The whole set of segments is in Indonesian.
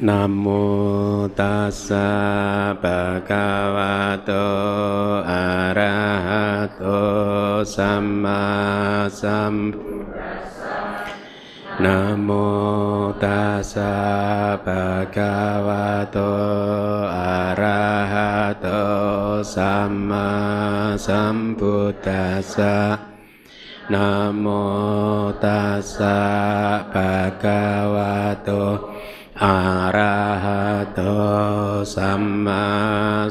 Namo tassa bhagavato arahato samma sambuddhassa Namo tassa bhagavato arahato samma sambuddhassa. Namo tassa bhagavato arahato อะระหะโตสัมมาสัมพุทธัสสะนะโมตัสสะภะคะวะโตอะระหะโตสัมมาสัมพุทธัสสะนะโมตัสสะภะคะวะโตอะระหะโตสัมมา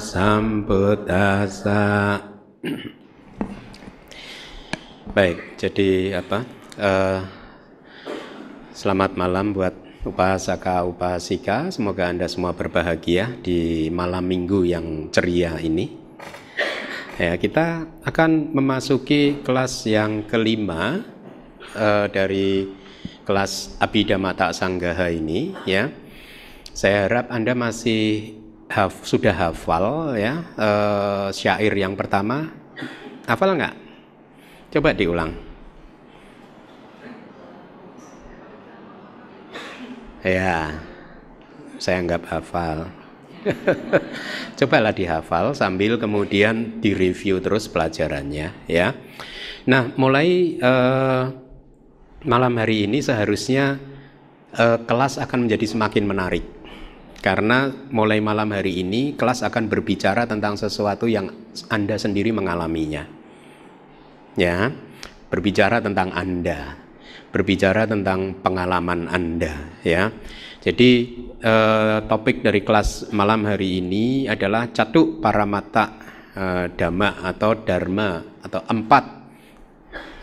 สัมพุทธัสสะ Baik, jadi apa? Uh, selamat malam buat upasaka upasika. Semoga Anda semua berbahagia di malam minggu yang ceria ini. Ya, kita akan memasuki kelas yang kelima uh, dari kelas Abhidhamma Tak Sanggaha ini ya. Saya harap Anda masih haf, sudah hafal ya uh, syair yang pertama. Hafal nggak? Coba diulang. Ya, saya anggap hafal. Cobalah dihafal sambil kemudian direview terus pelajarannya ya. Nah, mulai uh, malam hari ini seharusnya uh, kelas akan menjadi semakin menarik karena mulai malam hari ini kelas akan berbicara tentang sesuatu yang Anda sendiri mengalaminya. Ya, berbicara tentang Anda, berbicara tentang pengalaman Anda, ya. Jadi eh, topik dari kelas malam hari ini adalah catuk para mata eh, dhamma atau dharma atau empat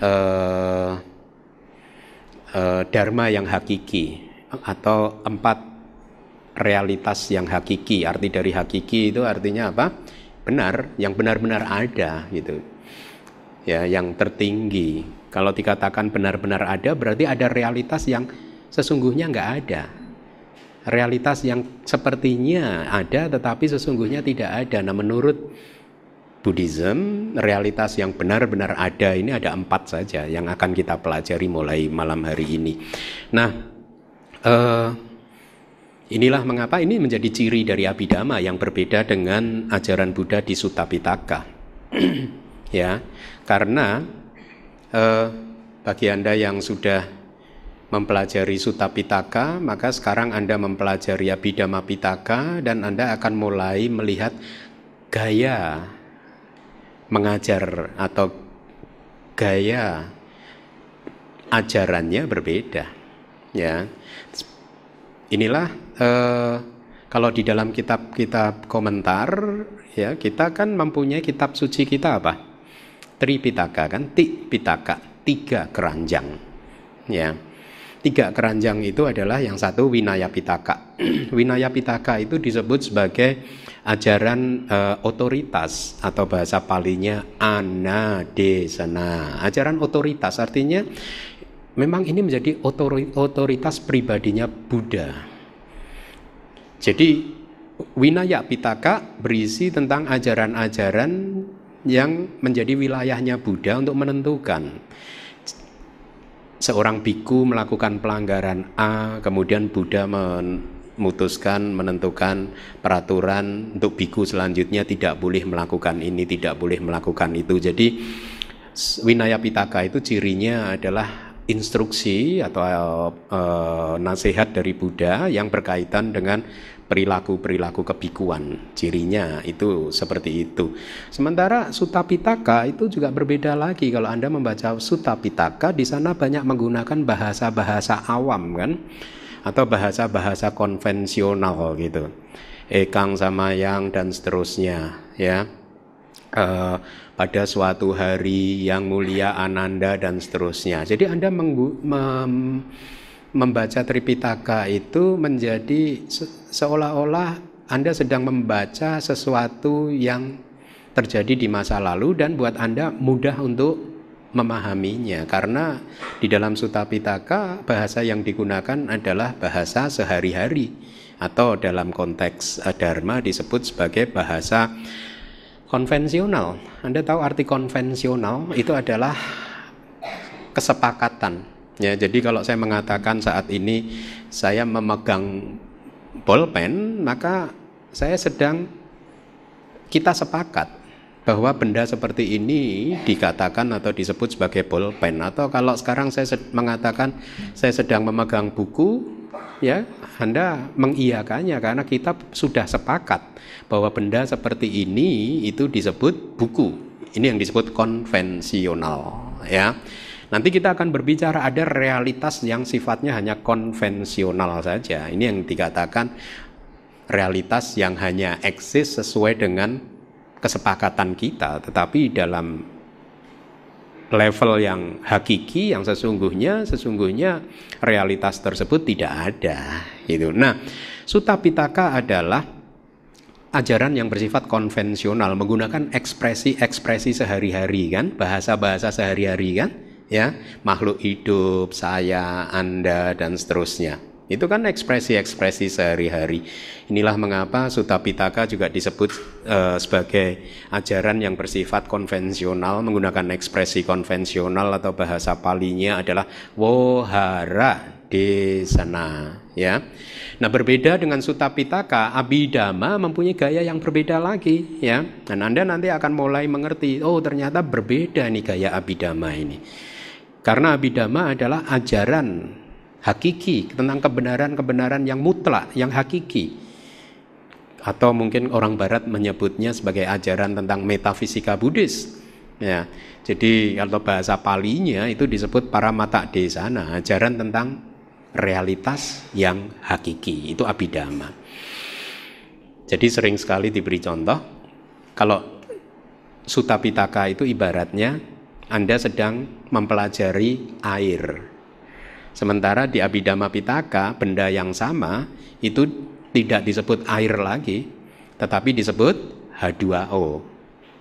eh, uh, dharma yang hakiki atau empat realitas yang hakiki. Arti dari hakiki itu artinya apa? Benar, yang benar-benar ada gitu. Ya, yang tertinggi. Kalau dikatakan benar-benar ada berarti ada realitas yang sesungguhnya nggak ada. Realitas yang sepertinya ada tetapi sesungguhnya tidak ada. Nah menurut Buddhism, realitas yang benar-benar ada ini ada empat saja yang akan kita pelajari mulai malam hari ini. Nah, uh, inilah mengapa ini menjadi ciri dari Abhidhamma yang berbeda dengan ajaran Buddha di Sutta Pitaka. ya, karena uh, bagi anda yang sudah mempelajari Sutta Pitaka, maka sekarang anda mempelajari Abhidhamma Pitaka dan anda akan mulai melihat gaya mengajar atau gaya ajarannya berbeda ya. Inilah eh, kalau di dalam kitab-kitab komentar ya kita kan mempunyai kitab suci kita apa? Tripitaka kan? Tipitaka tiga keranjang ya. Tiga keranjang itu adalah yang satu Winaya Pitaka Winaya Pitaka itu disebut sebagai ajaran uh, otoritas atau bahasa palinya anadesana. Ajaran otoritas artinya memang ini menjadi otoritas pribadinya Buddha. Jadi Winaya Pitaka berisi tentang ajaran-ajaran yang menjadi wilayahnya Buddha untuk menentukan seorang biku melakukan pelanggaran A, kemudian Buddha men memutuskan menentukan peraturan untuk biku selanjutnya tidak boleh melakukan ini, tidak boleh melakukan itu. Jadi Winaya Pitaka itu cirinya adalah instruksi atau e, nasihat dari Buddha yang berkaitan dengan perilaku-perilaku kebikuan. Cirinya itu seperti itu. Sementara Sutta Pitaka itu juga berbeda lagi. Kalau Anda membaca Sutta Pitaka di sana banyak menggunakan bahasa-bahasa awam kan atau bahasa-bahasa konvensional gitu. Ekang sama yang dan seterusnya ya. Uh, pada suatu hari yang mulia Ananda dan seterusnya. Jadi anda mem membaca Tripitaka itu menjadi se seolah-olah anda sedang membaca sesuatu yang terjadi di masa lalu dan buat anda mudah untuk memahaminya karena di dalam Sutta Pitaka bahasa yang digunakan adalah bahasa sehari-hari atau dalam konteks eh, dharma disebut sebagai bahasa konvensional. Anda tahu arti konvensional itu adalah kesepakatan. Ya, jadi kalau saya mengatakan saat ini saya memegang bolpen, maka saya sedang kita sepakat bahwa benda seperti ini dikatakan atau disebut sebagai bolpen. Atau kalau sekarang saya mengatakan saya sedang memegang buku ya Anda mengiyakannya karena kita sudah sepakat bahwa benda seperti ini itu disebut buku. Ini yang disebut konvensional ya. Nanti kita akan berbicara ada realitas yang sifatnya hanya konvensional saja. Ini yang dikatakan realitas yang hanya eksis sesuai dengan kesepakatan kita, tetapi dalam level yang hakiki yang sesungguhnya sesungguhnya realitas tersebut tidak ada gitu. Nah, Sutta Pitaka adalah ajaran yang bersifat konvensional menggunakan ekspresi-ekspresi sehari-hari kan, bahasa-bahasa sehari-hari kan, ya, makhluk hidup, saya, Anda dan seterusnya. Itu kan ekspresi-ekspresi sehari-hari. Inilah mengapa Sutta Pitaka juga disebut uh, sebagai ajaran yang bersifat konvensional, menggunakan ekspresi konvensional atau bahasa palinya adalah wohara desana. Ya. Nah berbeda dengan Sutta Pitaka, Abhidhamma mempunyai gaya yang berbeda lagi. ya. Dan Anda nanti akan mulai mengerti, oh ternyata berbeda nih gaya Abhidhamma ini. Karena Abhidhamma adalah ajaran hakiki, tentang kebenaran-kebenaran yang mutlak, yang hakiki. Atau mungkin orang barat menyebutnya sebagai ajaran tentang metafisika Buddhis. Ya, jadi kalau bahasa palinya itu disebut para mata desana, ajaran tentang realitas yang hakiki, itu abidama. Jadi sering sekali diberi contoh, kalau Sutta Pitaka itu ibaratnya Anda sedang mempelajari air. Sementara di Abhidhamma Pitaka benda yang sama itu tidak disebut air lagi, tetapi disebut H2O.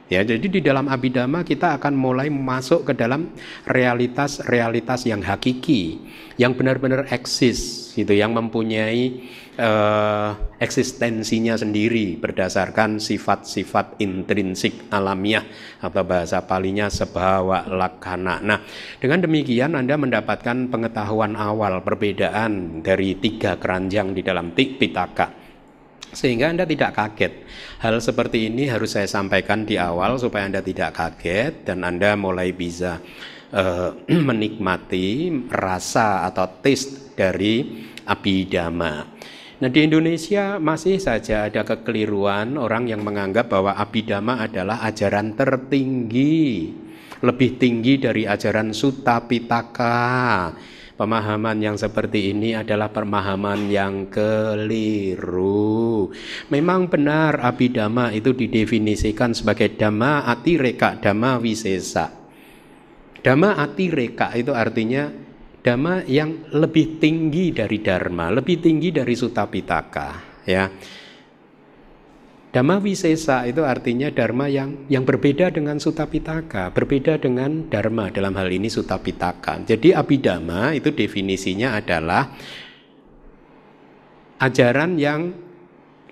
Ya, jadi di dalam Abhidhamma kita akan mulai masuk ke dalam realitas-realitas yang hakiki, yang benar-benar eksis, gitu, yang mempunyai uh, eksistensinya sendiri berdasarkan sifat-sifat intrinsik alamiah atau bahasa palinya sebawa lakana. Nah, dengan demikian Anda mendapatkan pengetahuan awal perbedaan dari tiga keranjang di dalam pitaka sehingga Anda tidak kaget. Hal seperti ini harus saya sampaikan di awal supaya Anda tidak kaget dan Anda mulai bisa uh, menikmati rasa atau taste dari abidama. Nah di Indonesia masih saja ada kekeliruan orang yang menganggap bahwa abidama adalah ajaran tertinggi, lebih tinggi dari ajaran Sutta Pitaka. Pemahaman yang seperti ini adalah pemahaman yang keliru. Memang benar abidama itu didefinisikan sebagai dhamma atireka, dhamma wisesa. Dhamma atireka itu artinya dhamma yang lebih tinggi dari dharma, lebih tinggi dari sutta pitaka, ya. Dhamma wisesa itu artinya dharma yang yang berbeda dengan sutta pitaka, berbeda dengan dharma dalam hal ini sutta pitaka. Jadi abhidhamma itu definisinya adalah ajaran yang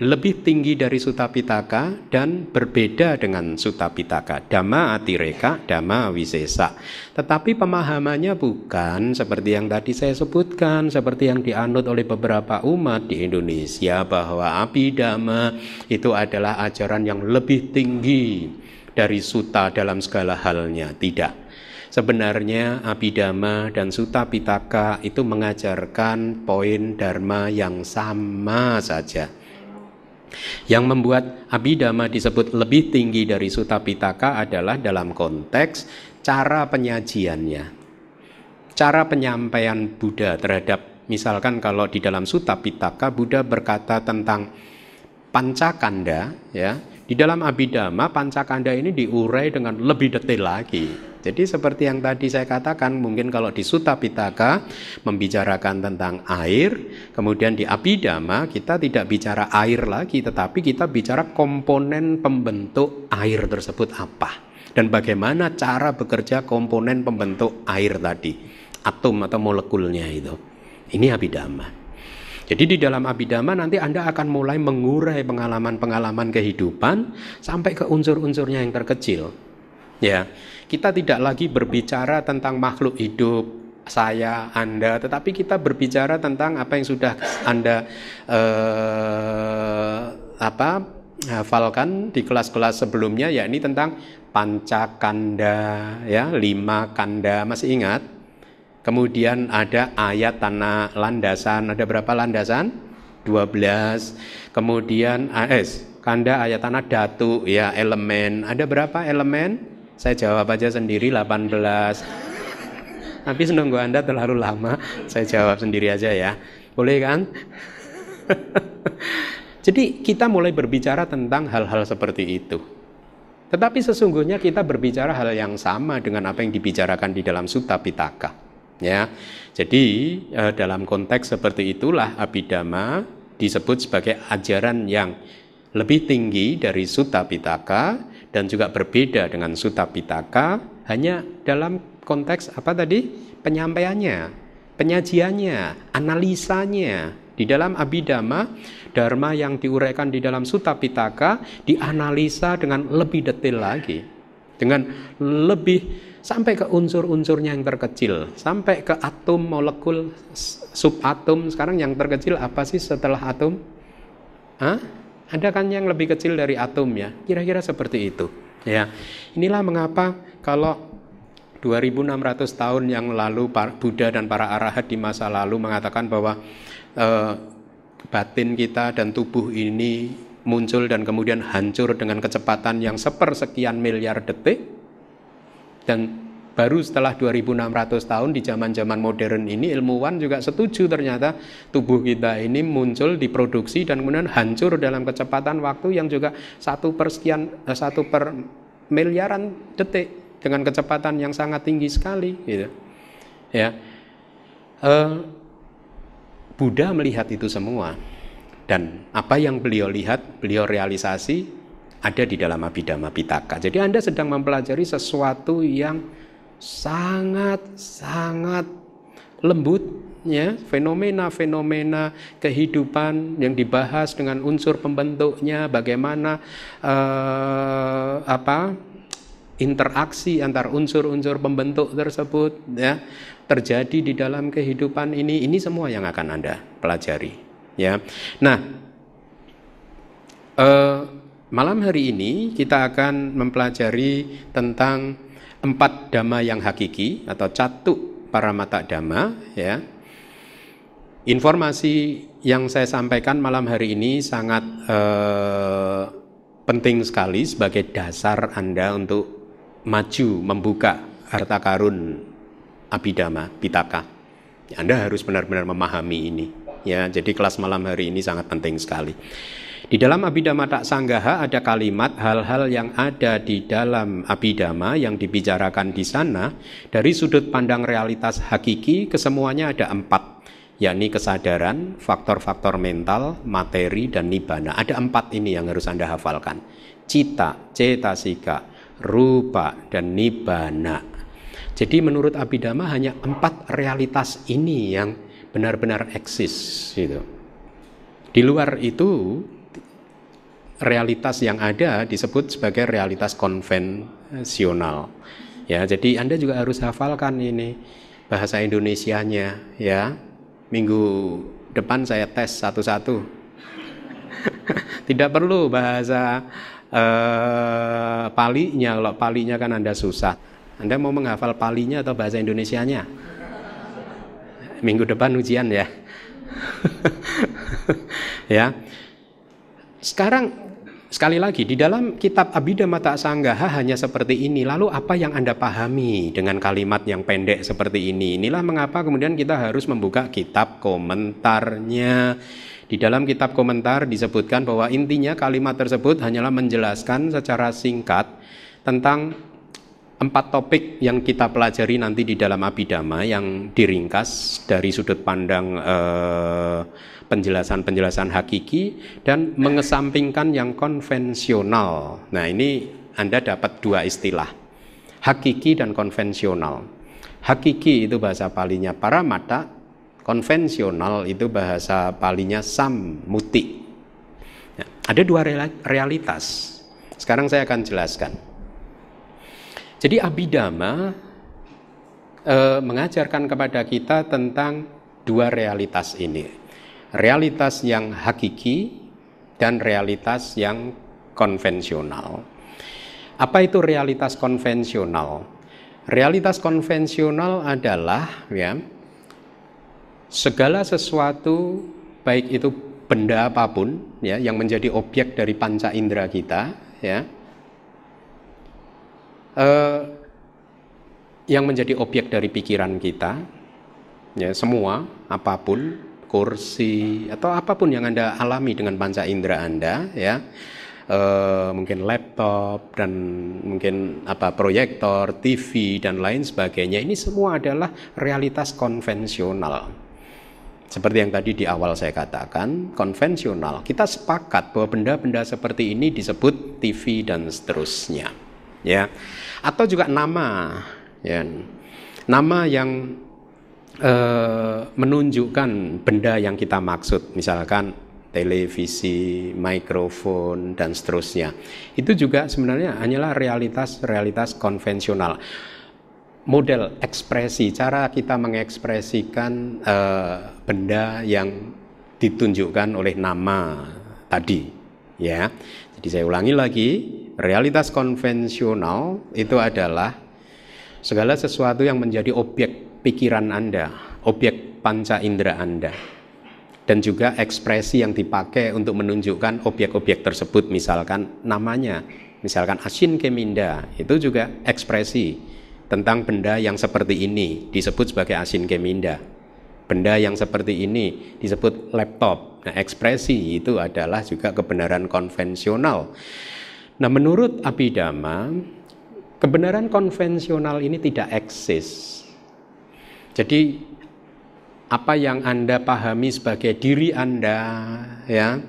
lebih tinggi dari Sutta Pitaka dan berbeda dengan Sutta Pitaka. Dhamma atireka, dhamma wisesa. Tetapi pemahamannya bukan seperti yang tadi saya sebutkan, seperti yang dianut oleh beberapa umat di Indonesia bahwa abhidhamma itu adalah ajaran yang lebih tinggi dari Sutta dalam segala halnya. Tidak. Sebenarnya Abhidhamma dan Sutta Pitaka itu mengajarkan poin dharma yang sama saja yang membuat Abhidhamma disebut lebih tinggi dari Sutta Pitaka adalah dalam konteks cara penyajiannya. Cara penyampaian Buddha terhadap misalkan kalau di dalam Sutta Pitaka Buddha berkata tentang pancakanda ya. Di dalam Abhidhamma pancakanda ini diurai dengan lebih detail lagi. Jadi seperti yang tadi saya katakan, mungkin kalau di Sutta Pitaka membicarakan tentang air, kemudian di Abhidhamma kita tidak bicara air lagi, tetapi kita bicara komponen pembentuk air tersebut apa dan bagaimana cara bekerja komponen pembentuk air tadi, atom atau molekulnya itu. Ini Abhidhamma. Jadi di dalam Abhidhamma nanti Anda akan mulai mengurai pengalaman-pengalaman kehidupan sampai ke unsur-unsurnya yang terkecil. Ya, kita tidak lagi berbicara tentang makhluk hidup saya, Anda, tetapi kita berbicara tentang apa yang sudah Anda eh, apa hafalkan di kelas-kelas sebelumnya ya ini tentang pancakanda ya, lima kanda masih ingat? Kemudian ada ayat tanah landasan, ada berapa landasan? 12. Kemudian AS, kanda ayat tanah datu ya elemen. Ada berapa elemen? Saya jawab aja sendiri 18. Tapi nunggu Anda terlalu lama, saya jawab sendiri aja ya. Boleh kan? Jadi kita mulai berbicara tentang hal-hal seperti itu. Tetapi sesungguhnya kita berbicara hal yang sama dengan apa yang dibicarakan di dalam Sutta Pitaka. Ya. Jadi eh, dalam konteks seperti itulah Abhidhamma disebut sebagai ajaran yang lebih tinggi dari Sutta Pitaka dan juga berbeda dengan Sutta Pitaka hanya dalam konteks apa tadi? Penyampaiannya, penyajiannya, analisanya. Di dalam Abhidhamma, Dharma yang diuraikan di dalam Sutta Pitaka dianalisa dengan lebih detail lagi. Dengan lebih sampai ke unsur-unsurnya yang terkecil, sampai ke atom, molekul, subatom. Sekarang yang terkecil apa sih setelah atom? Hah? Ada kan yang lebih kecil dari atom ya? Kira-kira seperti itu. Ya, inilah mengapa kalau 2600 tahun yang lalu Buddha dan para arahat di masa lalu mengatakan bahwa eh, batin kita dan tubuh ini muncul dan kemudian hancur dengan kecepatan yang sepersekian miliar detik dan baru setelah 2600 tahun di zaman-zaman modern ini ilmuwan juga setuju ternyata tubuh kita ini muncul diproduksi dan kemudian hancur dalam kecepatan waktu yang juga satu per sekian eh, satu per miliaran detik dengan kecepatan yang sangat tinggi sekali gitu. Ya. Uh, Buddha melihat itu semua dan apa yang beliau lihat, beliau realisasi ada di dalam Abhidhamma Pitaka. Jadi Anda sedang mempelajari sesuatu yang sangat sangat lembut ya. Fenomena-fenomena kehidupan yang dibahas dengan unsur pembentuknya bagaimana uh, apa interaksi antar unsur-unsur pembentuk tersebut ya terjadi di dalam kehidupan ini. Ini semua yang akan anda pelajari ya nah eh, malam hari ini kita akan mempelajari tentang empat dhamma yang hakiki atau catu para mata dhamma ya informasi yang saya sampaikan malam hari ini sangat eh, penting sekali sebagai dasar anda untuk maju membuka harta karun abidama pitaka. Anda harus benar-benar memahami ini. Ya, jadi kelas malam hari ini sangat penting sekali. Di dalam Abhidhamma Tak Sanggaha ada kalimat hal-hal yang ada di dalam Abhidhamma yang dibicarakan di sana dari sudut pandang realitas hakiki kesemuanya ada empat yakni kesadaran, faktor-faktor mental, materi, dan nibana. Ada empat ini yang harus Anda hafalkan. Cita, cetasika, rupa, dan nibana. Jadi menurut Abhidhamma hanya empat realitas ini yang benar-benar eksis. Gitu. Di luar itu realitas yang ada disebut sebagai realitas konvensional. Ya, jadi Anda juga harus hafalkan ini bahasa Indonesianya ya. Minggu depan saya tes satu-satu. Tidak perlu bahasa eh, palinya. Kalau palinya kan Anda susah. Anda mau menghafal palinya atau bahasa Indonesianya? Minggu depan ujian ya. ya. Sekarang sekali lagi di dalam kitab Abhidhamma Tak Sanggaha hanya seperti ini. Lalu apa yang Anda pahami dengan kalimat yang pendek seperti ini? Inilah mengapa kemudian kita harus membuka kitab komentarnya di dalam kitab komentar disebutkan bahwa intinya kalimat tersebut hanyalah menjelaskan secara singkat tentang empat topik yang kita pelajari nanti di dalam Abhidhamma yang diringkas dari sudut pandang penjelasan-penjelasan eh, hakiki dan mengesampingkan yang konvensional. Nah ini Anda dapat dua istilah, hakiki dan konvensional. Hakiki itu bahasa palinya para mata, konvensional itu bahasa palinya sammuti. Ya, ada dua realitas. Sekarang saya akan jelaskan. Jadi abidama eh, mengajarkan kepada kita tentang dua realitas ini. Realitas yang hakiki dan realitas yang konvensional. Apa itu realitas konvensional? Realitas konvensional adalah ya segala sesuatu baik itu benda apa pun ya yang menjadi objek dari panca indera kita ya eh, yang menjadi objek dari pikiran kita ya semua apa pun kursi atau apa pun yang anda alami dengan panca indera anda ya uh, mungkin laptop dan mungkin apa proyektor, TV dan lain sebagainya ini semua adalah realitas konvensional. Seperti yang tadi di awal saya katakan, konvensional. Kita sepakat bahwa benda-benda seperti ini disebut TV dan seterusnya. Ya. Atau juga nama ya. Nama yang uh, menunjukkan benda yang kita maksud. Misalkan televisi, mikrofon, dan seterusnya. Itu juga sebenarnya hanyalah realitas-realitas konvensional. Model ekspresi, cara kita mengekspresikan uh, benda yang ditunjukkan oleh nama tadi, ya. Jadi saya ulangi lagi, realitas konvensional itu adalah segala sesuatu yang menjadi objek pikiran Anda, objek panca indera Anda dan juga ekspresi yang dipakai untuk menunjukkan objek-objek tersebut. Misalkan namanya misalkan asin keminda itu juga ekspresi tentang benda yang seperti ini disebut sebagai asin keminda. Benda yang seperti ini disebut laptop. Nah ekspresi itu adalah juga kebenaran konvensional nah menurut Abhidhamma kebenaran konvensional ini tidak eksis jadi apa yang Anda pahami sebagai diri Anda ya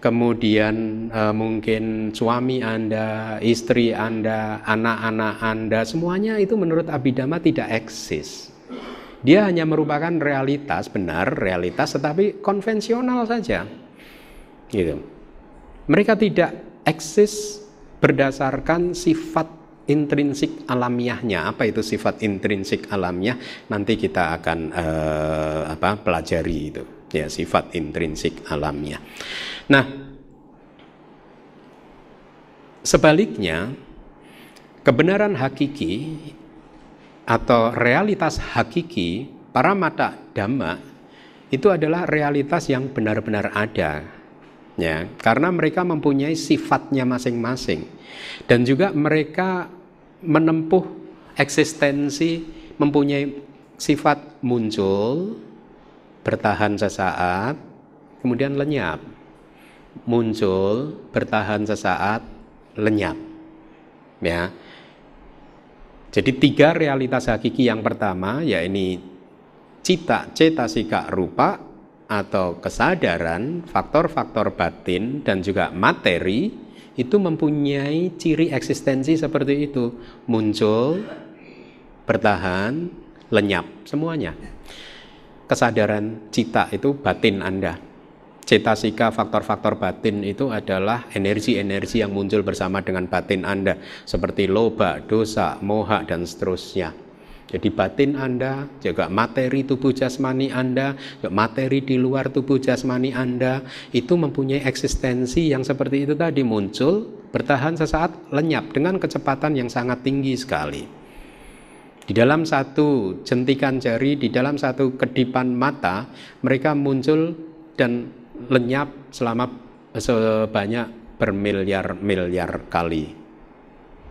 kemudian uh, mungkin suami Anda, istri Anda, anak-anak Anda, semuanya itu menurut Abhidhamma tidak eksis. Dia hanya merupakan realitas, benar realitas tetapi konvensional saja. Gitu. Mereka tidak eksis berdasarkan sifat intrinsik alamiahnya. Apa itu sifat intrinsik alamiah? Nanti kita akan uh, apa pelajari itu. Ya sifat intrinsik alamiah. Nah sebaliknya kebenaran hakiki atau realitas hakiki para mata dhamma itu adalah realitas yang benar-benar ada ya karena mereka mempunyai sifatnya masing-masing dan juga mereka menempuh eksistensi mempunyai sifat muncul, bertahan sesaat, kemudian lenyap. Muncul, bertahan sesaat, lenyap. Ya. Jadi tiga realitas hakiki yang pertama ya ini cita, cetasika rupa atau kesadaran, faktor-faktor batin dan juga materi itu mempunyai ciri eksistensi seperti itu. Muncul bertahan lenyap semuanya. Kesadaran cita itu batin anda. Cetasika faktor-faktor batin itu adalah energi-energi yang muncul bersama dengan batin anda seperti loba, dosa, moha dan seterusnya jadi batin Anda, juga materi tubuh jasmani Anda, juga materi di luar tubuh jasmani Anda itu mempunyai eksistensi yang seperti itu tadi muncul, bertahan sesaat, lenyap dengan kecepatan yang sangat tinggi sekali. Di dalam satu jentikan jari, di dalam satu kedipan mata, mereka muncul dan lenyap selama sebanyak bermiliar-miliar kali.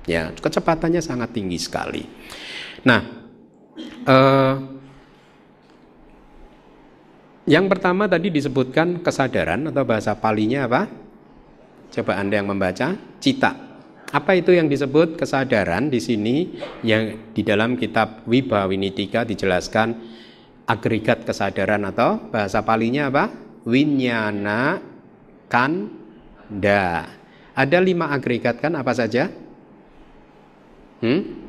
Ya, kecepatannya sangat tinggi sekali. Nah, Uh, yang pertama tadi disebutkan kesadaran atau bahasa palinya apa? Coba Anda yang membaca, cita. Apa itu yang disebut kesadaran di sini yang di dalam kitab Wibawinitika dijelaskan agregat kesadaran atau bahasa palinya apa? Winyana kanda. Ada lima agregat kan apa saja? Hmm?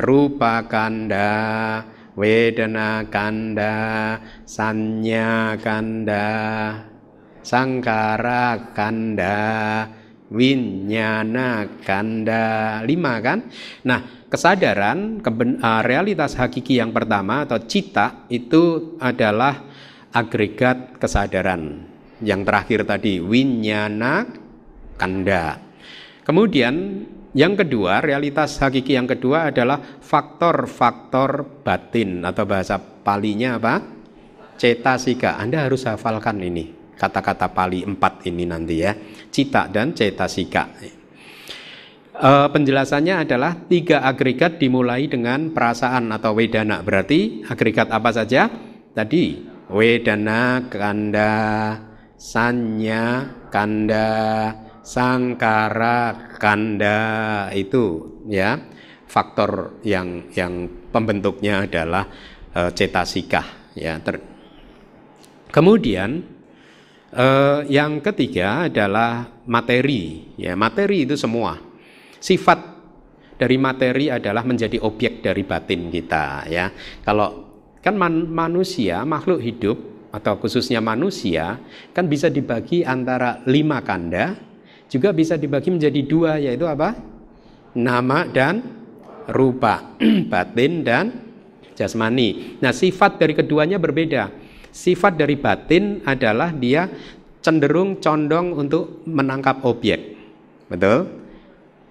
Rupa kanda, wedana kanda, sanya kanda, sangkara kanda, winyana kanda. Lima kan? Nah kesadaran keben, uh, realitas hakiki yang pertama atau cita itu adalah agregat kesadaran. Yang terakhir tadi winyana kanda. Kemudian yang kedua, realitas hakiki yang kedua adalah faktor-faktor batin atau bahasa palinya apa? Cetasika. Anda harus hafalkan ini kata-kata pali empat ini nanti ya. Cita dan cetasika. E, penjelasannya adalah tiga agregat dimulai dengan perasaan atau wedana. Berarti agregat apa saja? Tadi wedana, kanda, sanya, kanda, sangkara kanda itu ya. Faktor yang yang pembentuknya adalah e, cetasika ya ter, kemudian e, yang ketiga adalah materi ya. Materi itu semua. Sifat dari materi adalah menjadi objek dari batin kita ya. Kalau kan man, manusia makhluk hidup atau khususnya manusia kan bisa dibagi antara lima kanda juga bisa dibagi menjadi dua yaitu apa? Nama dan rupa, batin dan jasmani. Nah, sifat dari keduanya berbeda. Sifat dari batin adalah dia cenderung condong untuk menangkap objek. Betul?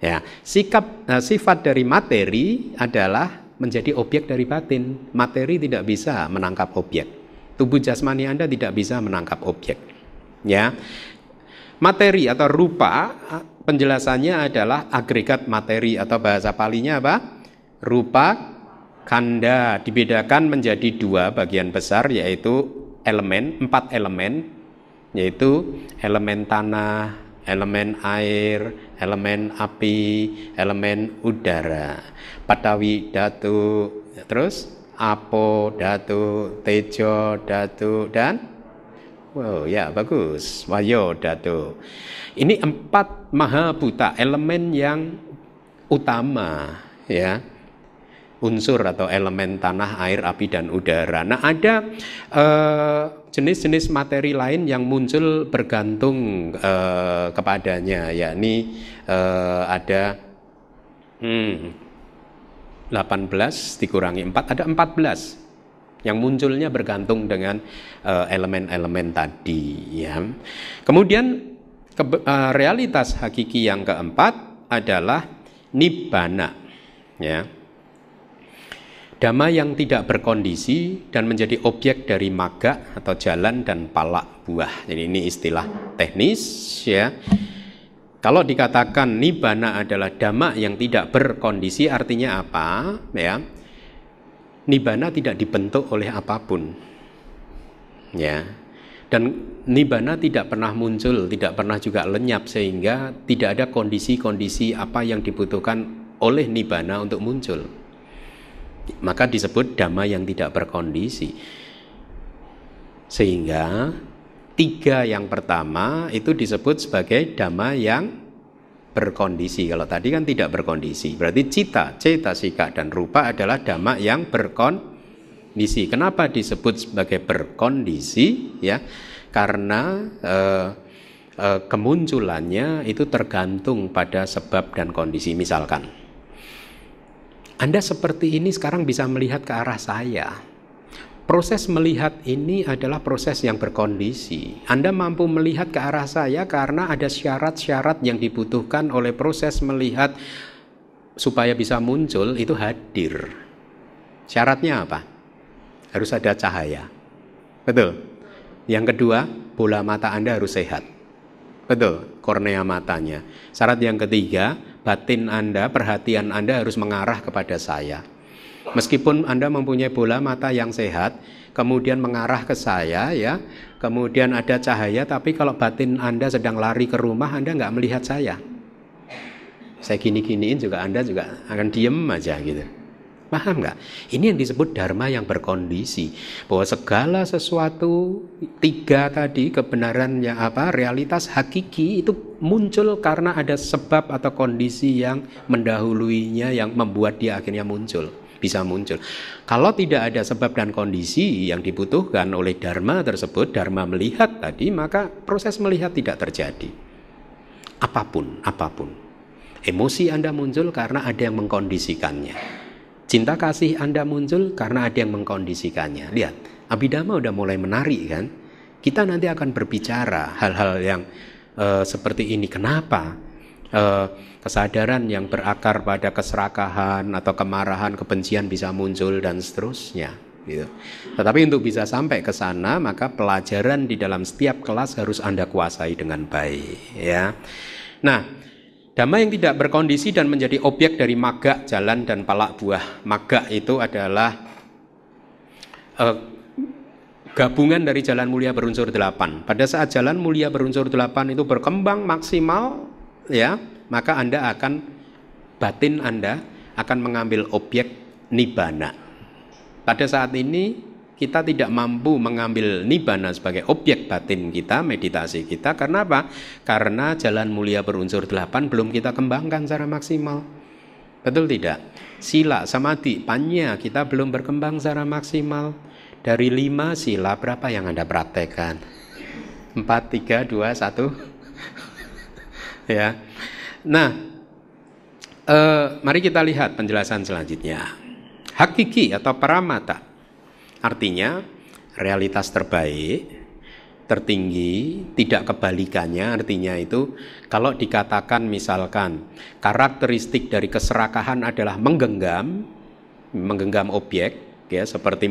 Ya, sikap nah, sifat dari materi adalah menjadi objek dari batin. Materi tidak bisa menangkap objek. Tubuh jasmani Anda tidak bisa menangkap objek. Ya materi atau rupa penjelasannya adalah agregat materi atau bahasa palinya apa? Rupa kanda dibedakan menjadi dua bagian besar yaitu elemen, empat elemen yaitu elemen tanah, elemen air, elemen api, elemen udara, patawi datu, terus apo datu, tejo datu dan Wow, ya bagus. Wayo datu. Ini empat maha buta, elemen yang utama, ya unsur atau elemen tanah, air, api, dan udara. Nah, ada eh, jenis-jenis materi lain yang muncul bergantung uh, kepadanya, yakni uh, ada hmm, 18 dikurangi 4, ada 14 yang munculnya bergantung dengan eh, elemen-elemen uh, tadi ya. Kemudian ke, uh, eh, realitas hakiki yang keempat adalah nibbana ya. Dhamma yang tidak berkondisi dan menjadi objek dari maga atau jalan dan palak buah. Jadi ini istilah teknis ya. Kalau dikatakan nibbana adalah dhamma yang tidak berkondisi artinya apa? Ya Nibana tidak dibentuk oleh apa pun. Ya. Dan nibana tidak pernah muncul, tidak pernah juga lenyap sehingga tidak ada kondisi-kondisi apa yang dibutuhkan oleh nibana untuk muncul. Maka disebut dhamma yang tidak berkondisi. Sehingga tiga yang pertama itu disebut sebagai dhamma yang berkondisi. Kalau tadi kan tidak berkondisi. Berarti cita, cita, sika, dan rupa adalah dhamma yang berkondisi. Kenapa disebut sebagai berkondisi? Ya, karena eh, eh, kemunculannya itu tergantung pada sebab dan kondisi. Misalkan, Anda seperti ini sekarang bisa melihat ke arah saya Proses melihat ini adalah proses yang berkondisi. Anda mampu melihat ke arah saya karena ada syarat-syarat yang dibutuhkan oleh proses melihat supaya bisa muncul itu hadir. Syaratnya apa? Harus ada cahaya. Betul. Yang kedua, bola mata Anda harus sehat. Betul, kornea matanya. Syarat yang ketiga, batin Anda, perhatian Anda harus mengarah kepada saya. Meskipun Anda mempunyai bola mata yang sehat, kemudian mengarah ke saya ya, kemudian ada cahaya, tapi kalau batin Anda sedang lari ke rumah, Anda nggak melihat saya. Saya gini-giniin juga Anda juga akan diem aja gitu. Paham nggak? Ini yang disebut dharma yang berkondisi. Bahwa segala sesuatu tiga tadi kebenaran yang apa realitas hakiki itu muncul karena ada sebab atau kondisi yang mendahuluinya yang membuat dia akhirnya muncul bisa muncul. Kalau tidak ada sebab dan kondisi yang dibutuhkan oleh dharma tersebut, dharma melihat tadi, maka proses melihat tidak terjadi. apa pun, apa pun. Emosi Anda muncul karena ada yang mengkondisikannya. Cinta kasih Anda muncul karena ada yang mengkondisikannya. Lihat, Abhidhamma udah mulai menarik kan? Kita nanti akan berbicara hal-hal yang uh, seperti ini. Kenapa? Uh, kesadaran yang berakar pada keserakahan atau kemarahan, kebencian bisa muncul dan seterusnya. Gitu. Tetapi untuk bisa sampai ke sana, maka pelajaran di dalam setiap kelas harus Anda kuasai dengan baik. Ya. Nah, Dhamma yang tidak berkondisi dan menjadi objek dari maga, jalan, dan palak buah. Maga itu adalah uh, gabungan dari jalan mulia berunsur delapan. Pada saat jalan mulia berunsur delapan itu berkembang maksimal, ya, maka Anda akan batin Anda akan mengambil objek nibana. Pada saat ini kita tidak mampu mengambil nibana sebagai objek batin kita, meditasi kita. Karena apa? Karena jalan mulia berunsur delapan belum kita kembangkan secara maksimal. Betul tidak? Sila, samadhi, panya kita belum berkembang secara maksimal. Dari lima sila berapa yang Anda praktekkan? Empat, tiga, dua, satu. ya. Nah, eh, mari kita lihat penjelasan selanjutnya. Hakiki atau paramata Artinya realitas terbaik, tertinggi, tidak kebalikannya artinya itu kalau dikatakan misalkan karakteristik dari keserakahan adalah menggenggam, menggenggam objek ya seperti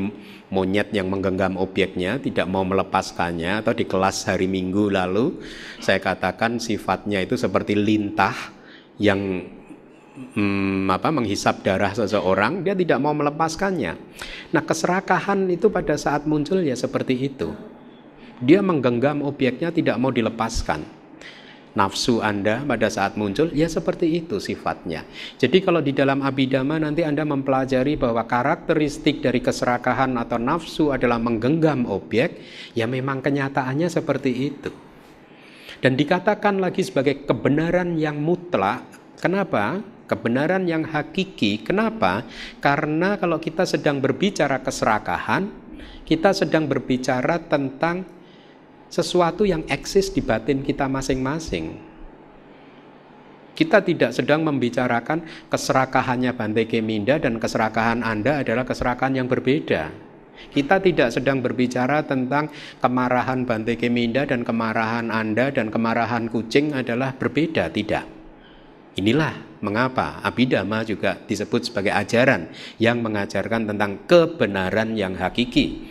monyet yang menggenggam objeknya tidak mau melepaskannya atau di kelas hari Minggu lalu saya katakan sifatnya itu seperti lintah yang hmm, apa menghisap darah seseorang, dia tidak mau melepaskannya. Nah, keserakahan itu pada saat muncul ya seperti itu. Dia menggenggam objeknya tidak mau dilepaskan. Nafsu Anda pada saat muncul ya seperti itu sifatnya. Jadi kalau di dalam abidama nanti Anda mempelajari bahwa karakteristik dari keserakahan atau nafsu adalah menggenggam objek, ya memang kenyataannya seperti itu. Dan dikatakan lagi sebagai kebenaran yang mutlak. Kenapa? kebenaran yang hakiki. Kenapa? Karena kalau kita sedang berbicara keserakahan, kita sedang berbicara tentang sesuatu yang eksis di batin kita masing-masing. Kita tidak sedang membicarakan keserakahannya Bante Keminda dan keserakahan Anda adalah keserakahan yang berbeda. Kita tidak sedang berbicara tentang kemarahan Bante Keminda dan kemarahan Anda dan kemarahan kucing adalah berbeda, tidak. Inilah mengapa Abhidhamma juga disebut sebagai ajaran yang mengajarkan tentang kebenaran yang hakiki.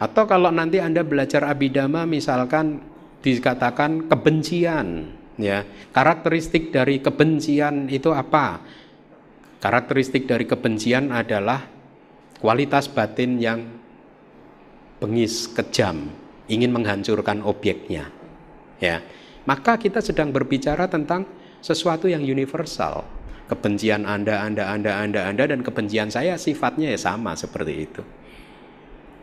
Atau kalau nanti Anda belajar Abhidhamma misalkan dikatakan kebencian, ya. Karakteristik dari kebencian itu apa? Karakteristik dari kebencian adalah kualitas batin yang bengis, kejam, ingin menghancurkan objeknya. Ya. Maka kita sedang berbicara tentang sesuatu yang universal. Kebencian Anda, Anda, Anda, Anda, Anda, dan kebencian saya sifatnya ya sama seperti itu.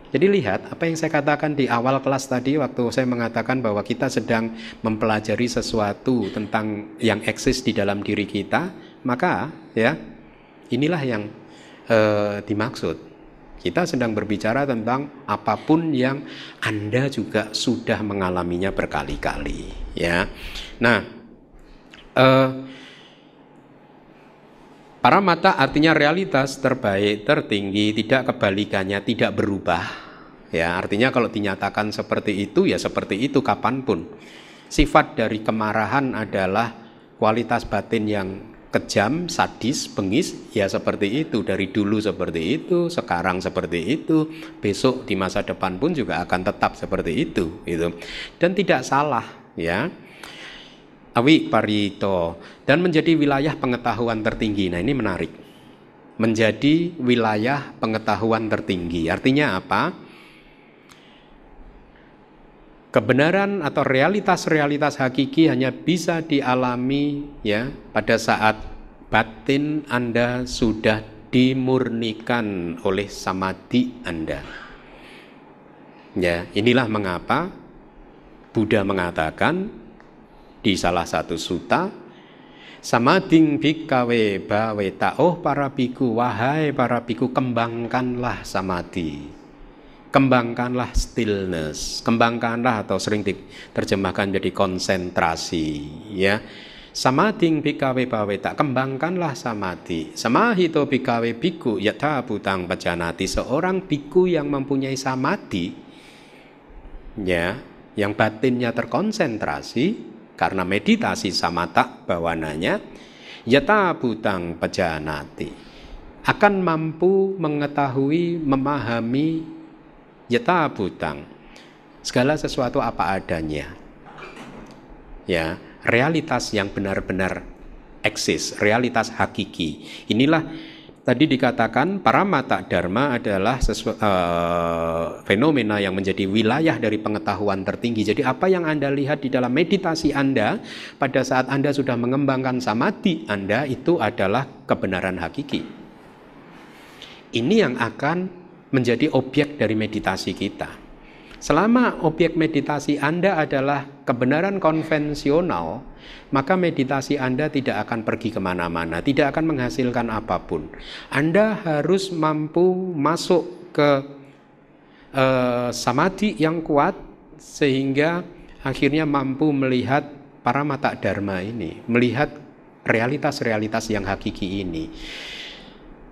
Jadi lihat apa yang saya katakan di awal kelas tadi waktu saya mengatakan bahwa kita sedang mempelajari sesuatu tentang yang eksis di dalam diri kita, maka ya inilah yang eh, dimaksud. Kita sedang berbicara tentang apa pun yang Anda juga sudah mengalaminya berkali-kali, ya. Nah, uh, para mata artinya realitas terbaik, tertinggi, tidak kebalikannya, tidak berubah. Ya, artinya kalau dinyatakan seperti itu ya seperti itu kapan pun. Sifat dari kemarahan adalah kualitas batin yang kejam, sadis, bengis, ya seperti itu dari dulu seperti itu, sekarang seperti itu, besok di masa depan pun juga akan tetap seperti itu, gitu. Dan tidak salah, ya awi parito dan menjadi wilayah pengetahuan tertinggi. Nah, ini menarik. Menjadi wilayah pengetahuan tertinggi. Artinya apa? Kebenaran atau realitas-realitas hakiki hanya bisa dialami ya pada saat batin Anda sudah dimurnikan oleh samadhi Anda. Ya, inilah mengapa Buddha mengatakan di salah satu suta Samading bikawe bawe oh para biku wahai para biku kembangkanlah samadhi kembangkanlah stillness, kembangkanlah atau sering diterjemahkan jadi konsentrasi, ya. Samading bikawe tak kembangkanlah samadhi. Samahito bikawe biku yata butang pajanati. Seorang biku yang mempunyai samadhi, ya, yang batinnya terkonsentrasi karena meditasi samata bawananya, yata butang pajanati akan mampu mengetahui, memahami yata butang segala sesuatu apa adanya. Ya, realitas yang benar-benar eksis, realitas hakiki. Inilah tadi dikatakan para mata dharma adalah sesu, uh, fenomena yang menjadi wilayah dari pengetahuan tertinggi. Jadi apa yang Anda lihat di dalam meditasi Anda pada saat Anda sudah mengembangkan samadhi Anda itu adalah kebenaran hakiki. Ini yang akan menjadi objek dari meditasi kita. Selama objek meditasi Anda adalah kebenaran konvensional, maka meditasi Anda tidak akan pergi ke mana-mana, tidak akan menghasilkan apa pun. Anda harus mampu masuk ke uh, samadhi yang kuat sehingga akhirnya mampu melihat para mata dharma ini, melihat realitas-realitas yang hakiki ini.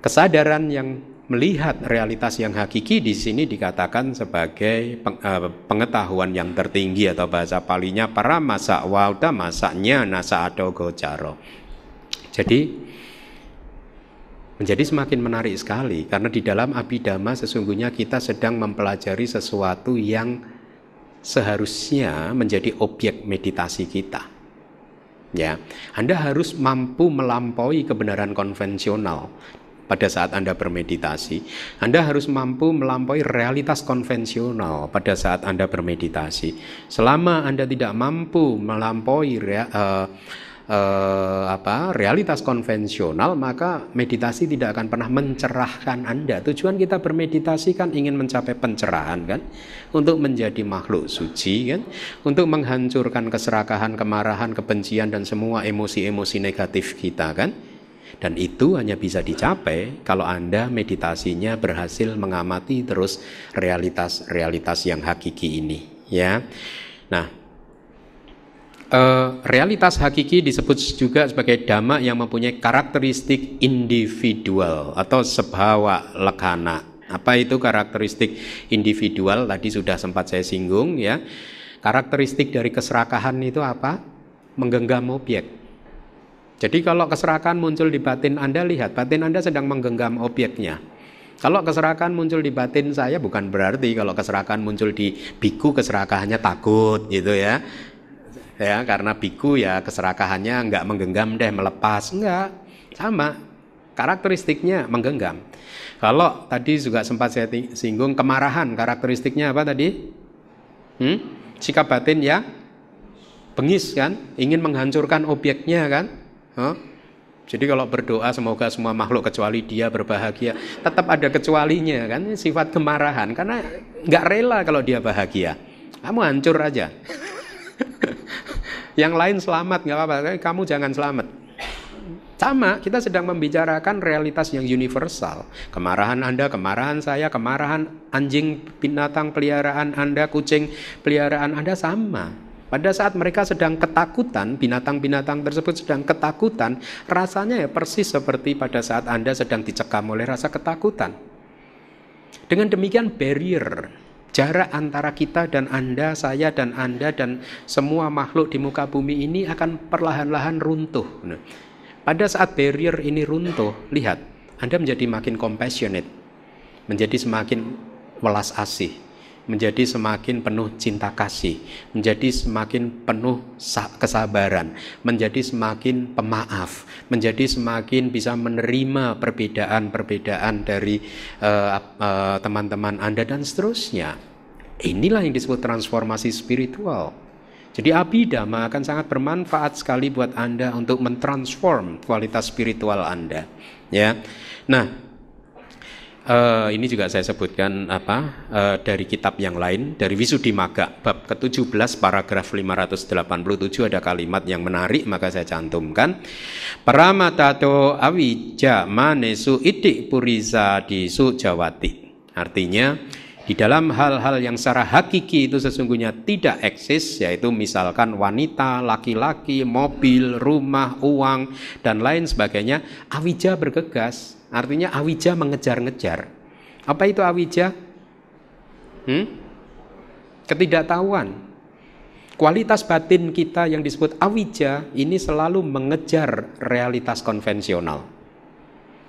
Kesadaran yang melihat realitas yang hakiki di sini dikatakan sebagai eh, pengetahuan yang tertinggi atau bahasa palinya para masa wauda masaknya nasa atau gocaro. Jadi menjadi semakin menarik sekali karena di dalam abidama sesungguhnya kita sedang mempelajari sesuatu yang seharusnya menjadi objek meditasi kita. Ya, Anda harus mampu melampaui kebenaran konvensional pada saat Anda bermeditasi. Anda harus mampu melampaui realitas konvensional pada saat Anda bermeditasi. Selama Anda tidak mampu melampaui rea, uh, uh, apa, realitas konvensional, maka meditasi tidak akan pernah mencerahkan Anda. Tujuan kita bermeditasi kan ingin mencapai pencerahan kan, untuk menjadi makhluk suci kan, untuk menghancurkan keserakahan, kemarahan, kebencian dan semua emosi-emosi negatif kita kan dan itu hanya bisa dicapai kalau Anda meditasinya berhasil mengamati terus realitas-realitas yang hakiki ini, ya. Nah, eh, realitas hakiki disebut juga sebagai dhamma yang mempunyai karakteristik individual atau sebhawa lekana. Apa itu karakteristik individual? Tadi sudah sempat saya singgung ya. Karakteristik dari keserakahan itu apa? Menggenggam objek. Jadi kalau keserakahan muncul di batin Anda, lihat batin Anda sedang menggenggam objeknya. Kalau keserakahan muncul di batin saya bukan berarti kalau keserakahan muncul di biku keserakahannya takut gitu ya. Ya, karena biku ya keserakahannya enggak menggenggam deh melepas, enggak. Sama. Karakteristiknya menggenggam. Kalau tadi juga sempat saya singgung kemarahan, karakteristiknya apa tadi? Hmm? Sikap batin ya bengis kan, ingin menghancurkan objeknya kan? Huh? Jadi kalau berdoa semoga semua makhluk kecuali dia berbahagia, tetap ada kecualinya kan sifat kemarahan karena nggak rela kalau dia bahagia. Kamu hancur aja. Yang lain selamat nggak apa-apa, kamu jangan selamat. Sama, kita sedang membicarakan realitas yang universal. Kemarahan Anda, kemarahan saya, kemarahan anjing binatang peliharaan Anda, kucing peliharaan Anda sama. Pada saat mereka sedang ketakutan, binatang-binatang tersebut sedang ketakutan, rasanya ya persis seperti pada saat Anda sedang dicekam oleh rasa ketakutan. Dengan demikian barrier, jarak antara kita dan Anda, saya dan Anda dan semua makhluk di muka bumi ini akan perlahan-lahan runtuh. Nah, pada saat barrier ini runtuh, lihat, Anda menjadi makin compassionate, menjadi semakin welas asih, menjadi semakin penuh cinta kasih, menjadi semakin penuh kesabaran, menjadi semakin pemaaf, menjadi semakin bisa menerima perbedaan-perbedaan dari uh, uh, teman-teman Anda dan seterusnya. Inilah yang disebut transformasi spiritual. Jadi abidama akan sangat bermanfaat sekali buat Anda untuk mentransform kualitas spiritual Anda. Ya. Nah, Uh, ini juga saya sebutkan apa uh, dari kitab yang lain dari Maga bab ke-17 paragraf 587 ada kalimat yang menarik maka saya cantumkan Paramatato awija manesu idik puriza disu jawati artinya Di dalam hal-hal yang secara hakiki itu sesungguhnya tidak eksis, yaitu misalkan wanita, laki-laki, mobil, rumah, uang, dan lain sebagainya, awija bergegas. Artinya awija mengejar-ngejar. Apa itu awija? Hmm? Ketidaktahuan. Kualitas batin kita yang disebut awija ini selalu mengejar realitas konvensional.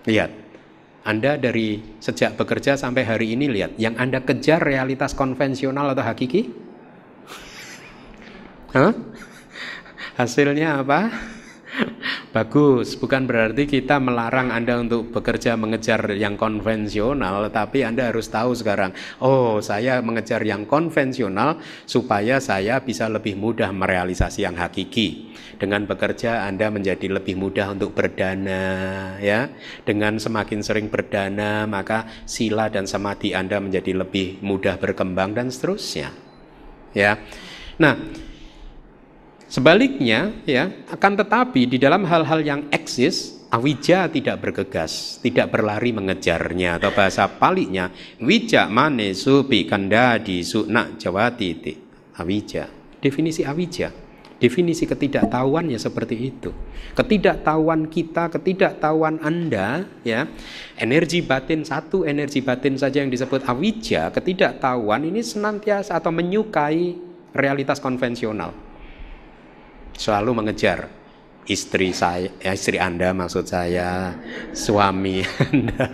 Lihat, anda dari sejak bekerja sampai hari ini lihat, yang Anda kejar realitas konvensional atau hakiki? Hah? Hasilnya apa? Bagus, bukan berarti kita melarang Anda untuk bekerja mengejar yang konvensional, tapi Anda harus tahu sekarang, oh saya mengejar yang konvensional supaya saya bisa lebih mudah merealisasi yang hakiki. Dengan bekerja Anda menjadi lebih mudah untuk berdana, ya. Dengan semakin sering berdana, maka sila dan samadhi Anda menjadi lebih mudah berkembang dan seterusnya. Ya. Nah, Sebaliknya, ya, akan tetapi di dalam hal-hal yang eksis, awija tidak bergegas, tidak berlari mengejarnya atau bahasa paliknya, wija mane supi kandadi sukna jawati ti. Awija. Definisi awija. Definisi ketidaktahuan ya seperti itu. Ketidaktahuan kita, ketidaktahuan Anda, ya, energi batin satu, energi batin saja yang disebut awija, ketidaktahuan ini senantiasa atau menyukai realitas konvensional selalu mengejar istri saya, ya, istri Anda maksud saya, suami Anda,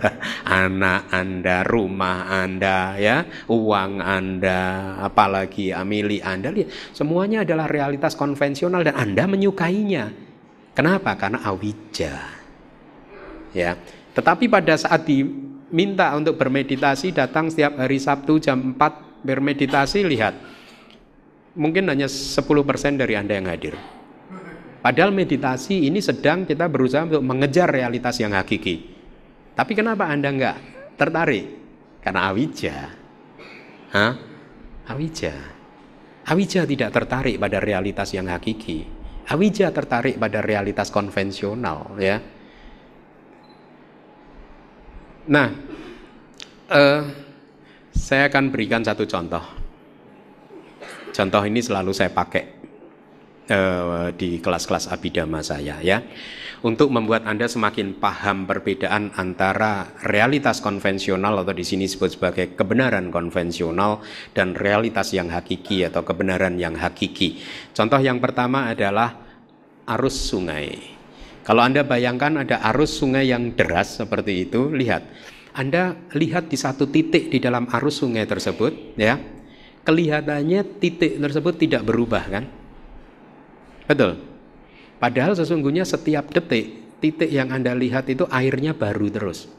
anak Anda, rumah Anda, ya, uang Anda, apalagi amili Anda, lihat, semuanya adalah realitas konvensional dan Anda menyukainya. Kenapa? Karena awija. Ya. Tetapi pada saat diminta untuk bermeditasi datang setiap hari Sabtu jam 4 bermeditasi, lihat. Mungkin hanya 10% dari Anda yang hadir. Padahal meditasi ini sedang kita berusaha untuk mengejar realitas yang hakiki. Tapi kenapa Anda enggak tertarik? Karena awija. Hah? Awija. Awija tidak tertarik pada realitas yang hakiki. Awija tertarik pada realitas konvensional, ya. Nah, uh, saya akan berikan satu contoh. Contoh ini selalu saya pakai uh, di kelas-kelas abidama saya ya untuk membuat Anda semakin paham perbedaan antara realitas konvensional atau di sini disebut sebagai kebenaran konvensional dan realitas yang hakiki atau kebenaran yang hakiki. Contoh yang pertama adalah arus sungai. Kalau Anda bayangkan ada arus sungai yang deras seperti itu, lihat. Anda lihat di satu titik di dalam arus sungai tersebut, ya. Kelihatannya titik tersebut tidak berubah kan? Betul. Padahal sesungguhnya setiap detik, titik yang Anda lihat itu airnya baru terus.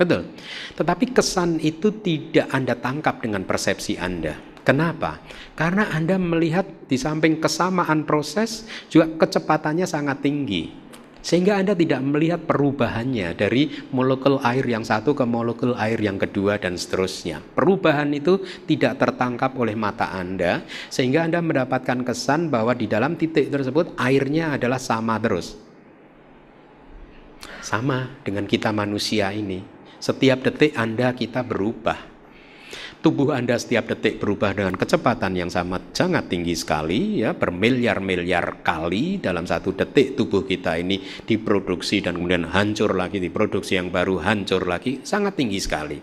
Betul. Tetapi kesan itu tidak Anda tangkap dengan persepsi Anda. Kenapa? Karena Anda melihat di samping kesamaan proses juga kecepatannya sangat tinggi. Sehingga Anda tidak melihat perubahannya dari molekul air yang satu ke molekul air yang kedua dan seterusnya. Perubahan itu tidak tertangkap oleh mata Anda sehingga Anda mendapatkan kesan bahwa di dalam titik tersebut airnya adalah sama terus. Sama dengan kita manusia ini. Setiap detik Anda kita berubah tubuh Anda setiap detik berubah dengan kecepatan yang sangat sangat tinggi sekali ya bermiliar-miliar kali dalam satu detik tubuh kita ini diproduksi dan kemudian hancur lagi diproduksi yang baru hancur lagi sangat tinggi sekali.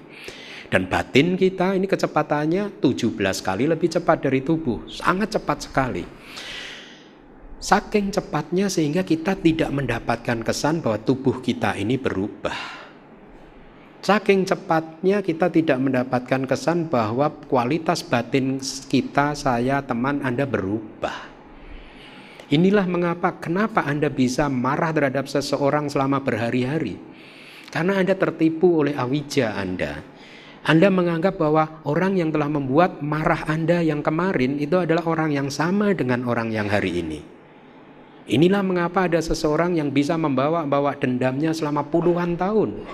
Dan batin kita ini kecepatannya 17 kali lebih cepat dari tubuh sangat cepat sekali. Saking cepatnya sehingga kita tidak mendapatkan kesan bahwa tubuh kita ini berubah Saking cepatnya kita tidak mendapatkan kesan bahwa kualitas batin kita, saya, teman Anda berubah. Inilah mengapa, kenapa Anda bisa marah terhadap seseorang selama berhari-hari. Karena Anda tertipu oleh awija Anda. Anda menganggap bahwa orang yang telah membuat marah Anda yang kemarin itu adalah orang yang sama dengan orang yang hari ini. Inilah mengapa ada seseorang yang bisa membawa-bawa dendamnya selama puluhan tahun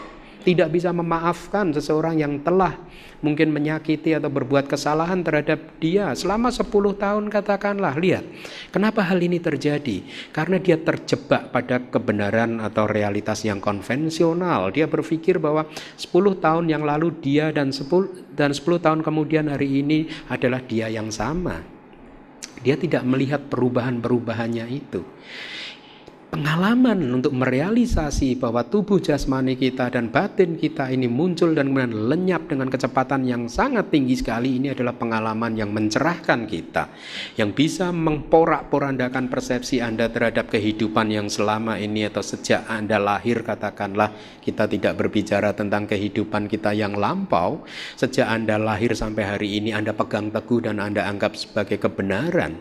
tidak bisa memaafkan seseorang yang telah mungkin menyakiti atau berbuat kesalahan terhadap dia selama 10 tahun katakanlah. Lihat, kenapa hal ini terjadi? Karena dia terjebak pada kebenaran atau realitas yang konvensional. Dia berpikir bahwa 10 tahun yang lalu dia dan 10 dan 10 tahun kemudian hari ini adalah dia yang sama. Dia tidak melihat perubahan-perubahannya itu pengalaman untuk merealisasi bahwa tubuh jasmani kita dan batin kita ini muncul dan kemudian lenyap dengan kecepatan yang sangat tinggi sekali ini adalah pengalaman yang mencerahkan kita yang bisa memporak-porandakan persepsi Anda terhadap kehidupan yang selama ini atau sejak Anda lahir katakanlah kita tidak berbicara tentang kehidupan kita yang lampau. Sejak Anda lahir sampai hari ini Anda pegang teguh dan Anda anggap sebagai kebenaran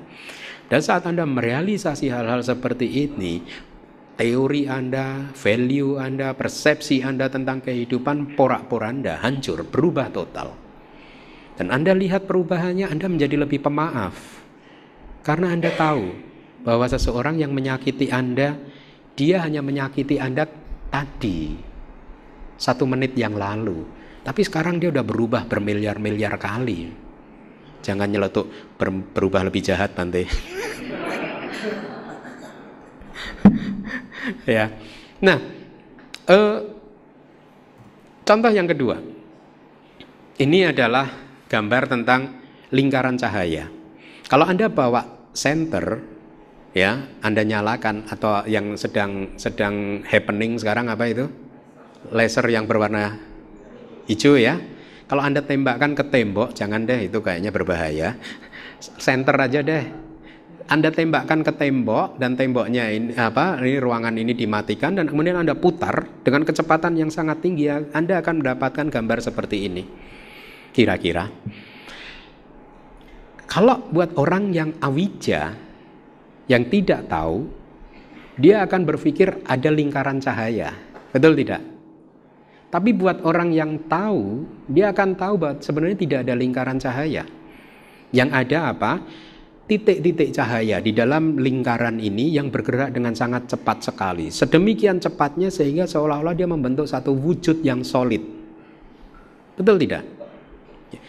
dan saat Anda merealisasi hal-hal seperti ini, teori Anda, value Anda, persepsi Anda tentang kehidupan porak-poranda, hancur, berubah total. Dan Anda lihat perubahannya, Anda menjadi lebih pemaaf. Karena Anda tahu bahwa seseorang yang menyakiti Anda, dia hanya menyakiti Anda tadi, satu menit yang lalu. Tapi sekarang dia udah berubah bermiliar-miliar kali. Jangan nyeletuk ber, berubah lebih jahat nanti. ya. Nah, eh, contoh yang kedua. Ini adalah gambar tentang lingkaran cahaya. Kalau Anda bawa senter ya, Anda nyalakan atau yang sedang sedang happening sekarang apa itu? Laser yang berwarna hijau ya. Kalau Anda tembakkan ke tembok, jangan deh itu kayaknya berbahaya. Center aja deh. Anda tembakkan ke tembok dan temboknya ini apa ini ruangan ini dimatikan dan kemudian Anda putar dengan kecepatan yang sangat tinggi Anda akan mendapatkan gambar seperti ini. Kira-kira kalau buat orang yang awija yang tidak tahu dia akan berpikir ada lingkaran cahaya. Betul tidak? Tapi buat orang yang tahu, dia akan tahu bahwa sebenarnya tidak ada lingkaran cahaya. Yang ada apa? Titik-titik cahaya di dalam lingkaran ini yang bergerak dengan sangat cepat sekali. Sedemikian cepatnya sehingga seolah-olah dia membentuk satu wujud yang solid. Betul tidak?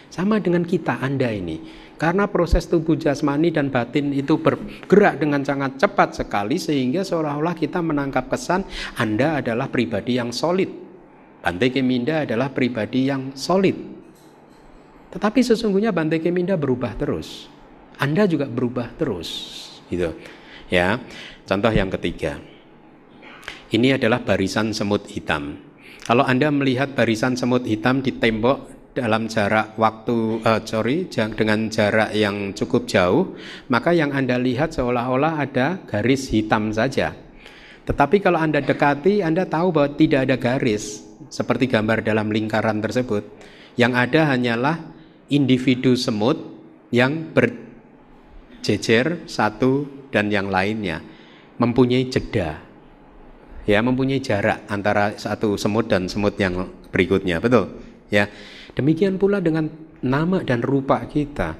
Sama dengan kita, Anda ini. Karena proses tubuh jasmani dan batin itu bergerak dengan sangat cepat sekali sehingga seolah-olah kita menangkap kesan Anda adalah pribadi yang solid. Bante Keminda adalah pribadi yang solid. Tetapi sesungguhnya Bante Keminda berubah terus. Anda juga berubah terus, gitu. Ya. Contoh yang ketiga. Ini adalah barisan semut hitam. Kalau Anda melihat barisan semut hitam di tembok dalam jarak waktu uh, sorry dengan jarak yang cukup jauh, maka yang Anda lihat seolah-olah ada garis hitam saja. Tetapi kalau Anda dekati, Anda tahu bahwa tidak ada garis seperti gambar dalam lingkaran tersebut. Yang ada hanyalah individu semut yang berjejer satu dan yang lainnya mempunyai jeda. Ya, mempunyai jarak antara satu semut dan semut yang berikutnya, betul? Ya. Demikian pula dengan nama dan rupa kita.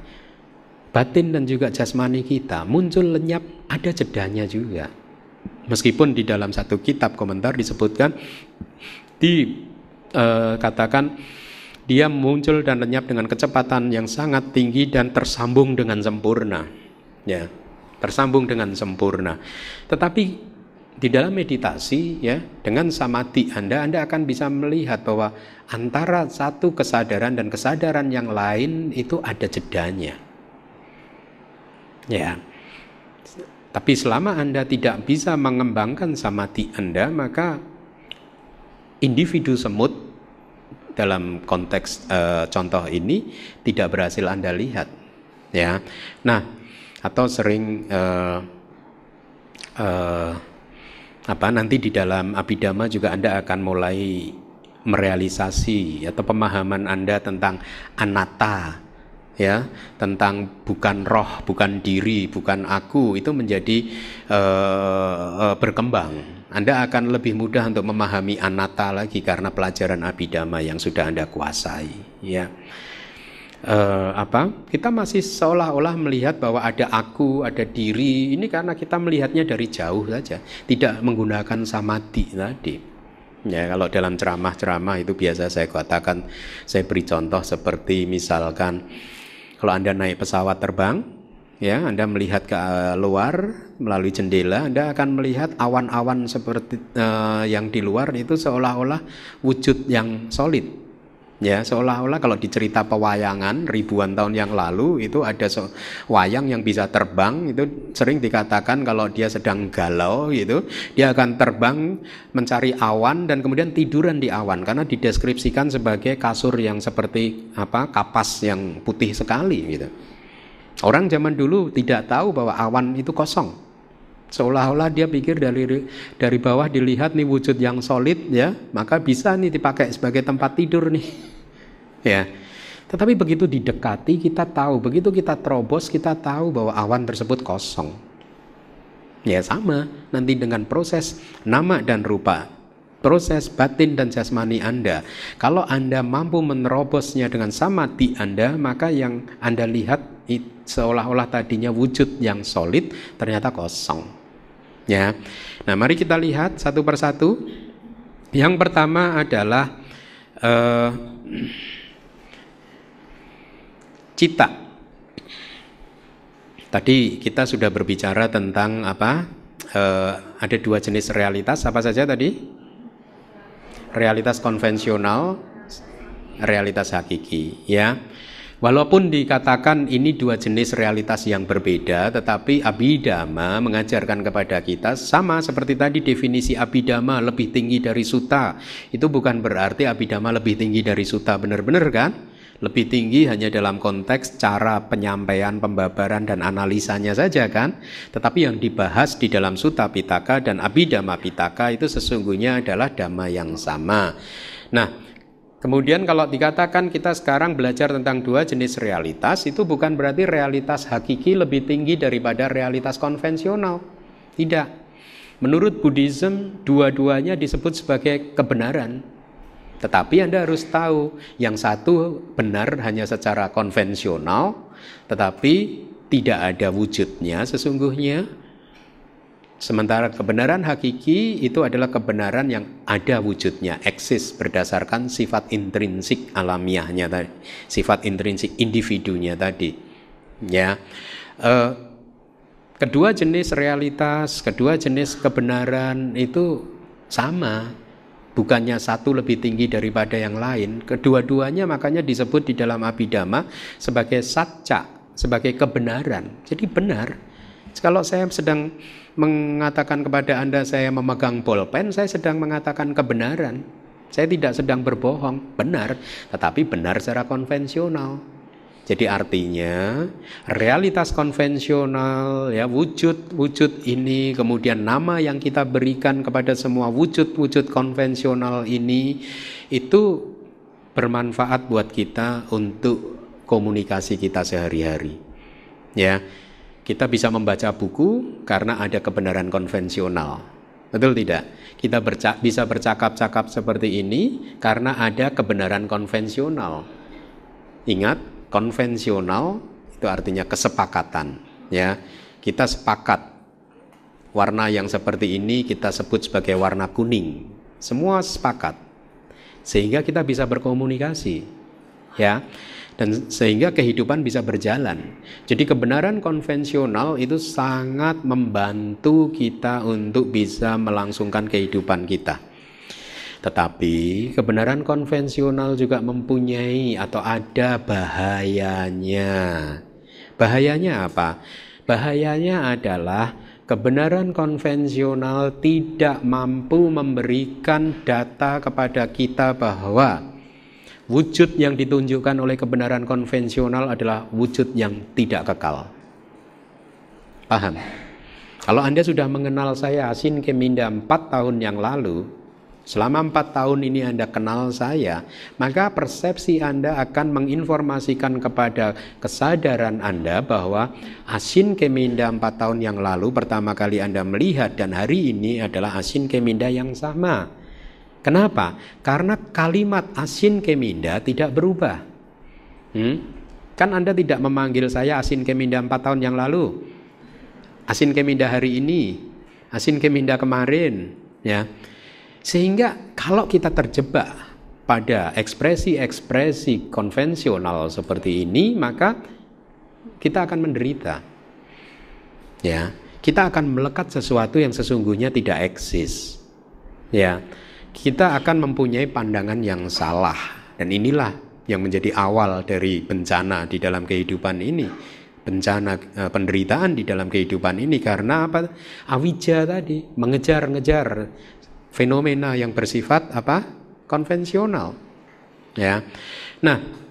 Batin dan juga jasmani kita muncul lenyap ada jedanya juga. Meskipun di dalam satu kitab komentar disebutkan dikatakan eh, dia muncul dan lenyap dengan kecepatan yang sangat tinggi dan tersambung dengan sempurna. Ya, tersambung dengan sempurna. Tetapi di dalam meditasi ya dengan samadhi Anda Anda akan bisa melihat bahwa antara satu kesadaran dan kesadaran yang lain itu ada jedanya. Ya. Tapi selama Anda tidak bisa mengembangkan samadhi Anda maka individu semut dalam konteks uh, contoh ini tidak berhasil Anda lihat ya. Nah, atau sering uh, uh, apa nanti di dalam abidama juga Anda akan mulai merealisasi atau pemahaman Anda tentang anatta ya tentang bukan roh, bukan diri, bukan aku itu menjadi uh, uh, berkembang anda akan lebih mudah untuk memahami anatta lagi karena pelajaran abidama yang sudah Anda kuasai. Ya, uh, apa? Kita masih seolah-olah melihat bahwa ada aku, ada diri. Ini karena kita melihatnya dari jauh saja, tidak menggunakan samadhi tadi. Ya, kalau dalam ceramah-ceramah itu biasa saya katakan, saya beri contoh seperti misalkan kalau Anda naik pesawat terbang, ya Anda melihat ke eh, luar melalui jendela, Anda akan melihat awan-awan seperti uh, yang di luar itu seolah-olah wujud yang solid, Ya, seolah-olah kalau dicerita pewayangan ribuan tahun yang lalu itu ada so wayang yang bisa terbang itu sering dikatakan kalau dia sedang galau gitu, dia akan terbang mencari awan dan kemudian tiduran di awan karena dideskripsikan sebagai kasur yang seperti apa kapas yang putih sekali gitu. Orang zaman dulu tidak tahu bahwa awan itu kosong. Seolah-olah dia pikir dari dari bawah dilihat nih wujud yang solid ya, maka bisa nih dipakai sebagai tempat tidur nih. ya. Tetapi begitu didekati kita tahu, begitu kita terobos kita tahu bahwa awan tersebut kosong. Ya sama, nanti dengan proses nama dan rupa, proses batin dan jasmani Anda. Kalau Anda mampu menerobosnya dengan sama di Anda, maka yang Anda lihat seolah-olah tadinya wujud yang solid ternyata kosong. Ya. Nah, mari kita lihat satu persatu. Yang pertama adalah uh, cita. Tadi kita sudah berbicara tentang apa? Uh, ada dua jenis realitas. Apa saja tadi? Realitas konvensional, realitas hakiki. Ya. Walaupun dikatakan ini dua jenis realitas yang berbeda, tetapi abidama mengajarkan kepada kita sama seperti tadi definisi abidama lebih tinggi dari suta. Itu bukan berarti abidama lebih tinggi dari suta, benar-benar kan? Lebih tinggi hanya dalam konteks cara penyampaian, pembabaran dan analisanya saja kan. Tetapi yang dibahas di dalam suta pitaka dan abidama pitaka itu sesungguhnya adalah dhamma yang sama. Nah, Kemudian kalau dikatakan kita sekarang belajar tentang dua jenis realitas, itu bukan berarti realitas hakiki lebih tinggi daripada realitas konvensional. Tidak. Menurut Buddhism, dua-duanya disebut sebagai kebenaran. Tetapi Anda harus tahu, yang satu benar hanya secara konvensional, tetapi tidak ada wujudnya sesungguhnya, Sementara kebenaran hakiki itu adalah kebenaran yang ada wujudnya, eksis berdasarkan sifat intrinsik alamiahnya tadi, sifat intrinsik individunya tadi. Ya, e, kedua jenis realitas, kedua jenis kebenaran itu sama, bukannya satu lebih tinggi daripada yang lain. Kedua-duanya makanya disebut di dalam abidama sebagai satca, sebagai kebenaran. Jadi benar. Kalau saya sedang mengatakan kepada Anda saya memegang bolpen, saya sedang mengatakan kebenaran. Saya tidak sedang berbohong, benar, tetapi benar secara konvensional. Jadi artinya realitas konvensional ya wujud-wujud ini kemudian nama yang kita berikan kepada semua wujud-wujud konvensional ini itu bermanfaat buat kita untuk komunikasi kita sehari-hari. Ya. Kita bisa membaca buku karena ada kebenaran konvensional. Betul tidak? Kita bercak, bisa bercakap-cakap seperti ini karena ada kebenaran konvensional. Ingat, konvensional itu artinya kesepakatan, ya. Kita sepakat warna yang seperti ini kita sebut sebagai warna kuning. Semua sepakat. Sehingga kita bisa berkomunikasi. Ya dan sehingga kehidupan bisa berjalan. Jadi kebenaran konvensional itu sangat membantu kita untuk bisa melangsungkan kehidupan kita. Tetapi kebenaran konvensional juga mempunyai atau ada bahayanya. Bahayanya apa? Bahayanya adalah kebenaran konvensional tidak mampu memberikan data kepada kita bahwa Wujud yang ditunjukkan oleh kebenaran konvensional adalah wujud yang tidak kekal. Paham? Kalau Anda sudah mengenal saya Asin Keminda 4 tahun yang lalu, selama 4 tahun ini Anda kenal saya, maka persepsi Anda akan menginformasikan kepada kesadaran Anda bahwa Asin Keminda 4 tahun yang lalu pertama kali Anda melihat dan hari ini adalah Asin Keminda yang sama. Kenapa? Karena kalimat asin keminda tidak berubah. Hmm? Kan Anda tidak memanggil saya asin keminda empat tahun yang lalu. Asin keminda hari ini. Asin keminda kemarin. Ya. Sehingga kalau kita terjebak pada ekspresi-ekspresi konvensional seperti ini, maka kita akan menderita. Ya, kita akan melekat sesuatu yang sesungguhnya tidak eksis. Ya, kita akan mempunyai pandangan yang salah. Dan inilah yang menjadi awal dari bencana di dalam kehidupan ini. Bencana eh, penderitaan di dalam kehidupan ini. Karena apa? Awija tadi mengejar-ngejar fenomena yang bersifat apa? Konvensional. Ya. Nah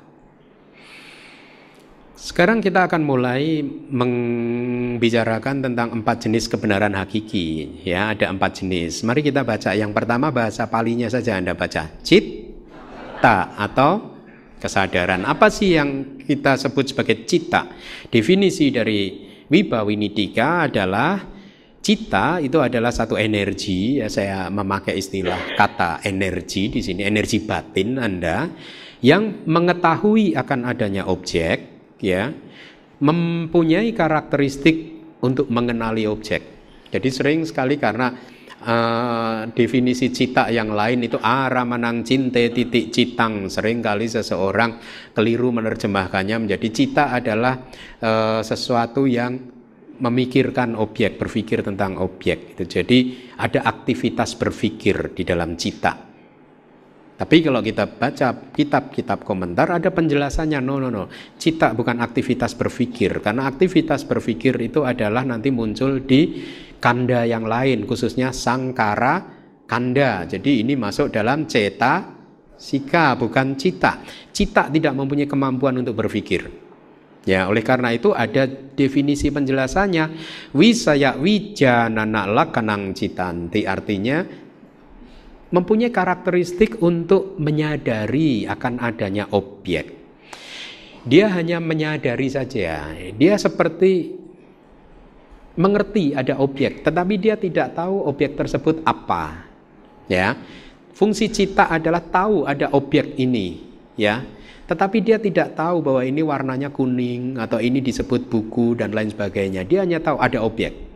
sekarang kita akan mulai membicarakan tentang empat jenis kebenaran hakiki ya. Ada empat jenis. Mari kita baca. Yang pertama bahasa palinya saja anda baca. Cita atau kesadaran. Apa sih yang kita sebut sebagai cita? Definisi dari Wibawinidika adalah cita itu adalah satu energi ya. Saya memakai istilah kata energi di sini energi batin Anda yang mengetahui akan adanya objek ya mempunyai karakteristik untuk mengenali objek. Jadi sering sekali karena uh, definisi cita yang lain itu arah menang cinte titik citang. Seringkali seseorang keliru menerjemahkannya menjadi cita adalah uh, sesuatu yang memikirkan objek berpikir tentang objek. Jadi ada aktivitas berpikir di dalam cita tapi kalau kita baca kitab-kitab komentar ada penjelasannya no no no cita bukan aktivitas berpikir karena aktivitas berpikir itu adalah nanti muncul di kanda yang lain khususnya sangkara kanda. Jadi ini masuk dalam ceta sika bukan cita. Cita tidak mempunyai kemampuan untuk berpikir. Ya, oleh karena itu ada definisi penjelasannya wisaya wijanana lakanang citanti artinya mempunyai karakteristik untuk menyadari akan adanya objek. Dia hanya menyadari saja. Dia seperti mengerti ada objek, tetapi dia tidak tahu objek tersebut apa. Ya. Fungsi cita adalah tahu ada objek ini, ya. Tetapi dia tidak tahu bahwa ini warnanya kuning atau ini disebut buku dan lain sebagainya. Dia hanya tahu ada objek.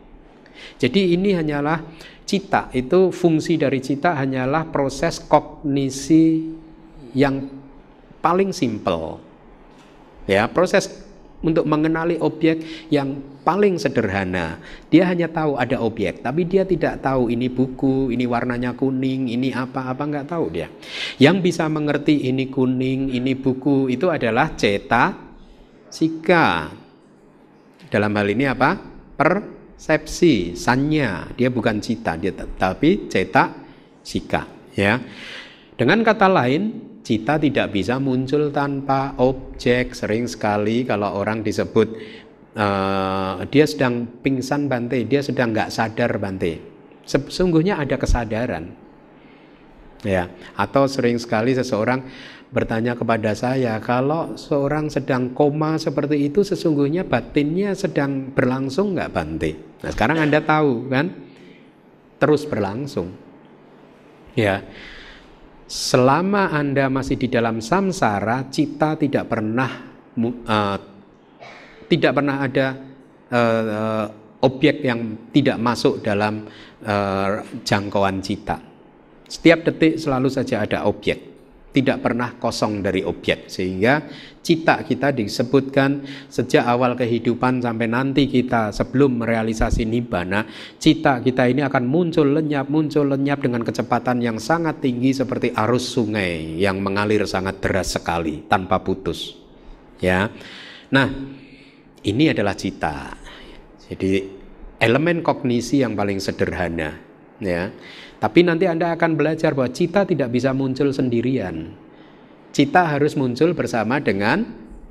Jadi ini hanyalah cita, itu fungsi dari cita hanyalah proses kognisi yang paling simpel. Ya, proses untuk mengenali objek yang paling sederhana. Dia hanya tahu ada objek, tapi dia tidak tahu ini buku, ini warnanya kuning, ini apa-apa nggak tahu dia. Yang bisa mengerti ini kuning, ini buku itu adalah ceta sika. Dalam hal ini apa? Persepsi, sanya. Dia bukan cita, dia tapi cetak sika. Ya. Dengan kata lain, cita tidak bisa muncul tanpa objek. Sering sekali kalau orang disebut uh, dia sedang pingsan Bante, dia sedang nggak sadar Bante. Sesungguhnya ada kesadaran. Ya, atau sering sekali seseorang bertanya kepada saya, kalau seorang sedang koma seperti itu sesungguhnya batinnya sedang berlangsung nggak Bante? Nah, sekarang Anda tahu kan? Terus berlangsung. Ya selama Anda masih di dalam samsara, cita tidak pernah uh, tidak pernah ada uh, objek yang tidak masuk dalam uh, jangkauan cita. Setiap detik selalu saja ada objek. Tidak pernah kosong dari objek. Sehingga cita kita disebutkan sejak awal kehidupan sampai nanti kita sebelum merealisasi nibbana cita kita ini akan muncul lenyap muncul lenyap dengan kecepatan yang sangat tinggi seperti arus sungai yang mengalir sangat deras sekali tanpa putus. Ya. Nah ini adalah cita. Jadi elemen kognisi yang paling sederhana ya tapi nanti Anda akan belajar bahwa cita tidak bisa muncul sendirian. Cita harus muncul bersama dengan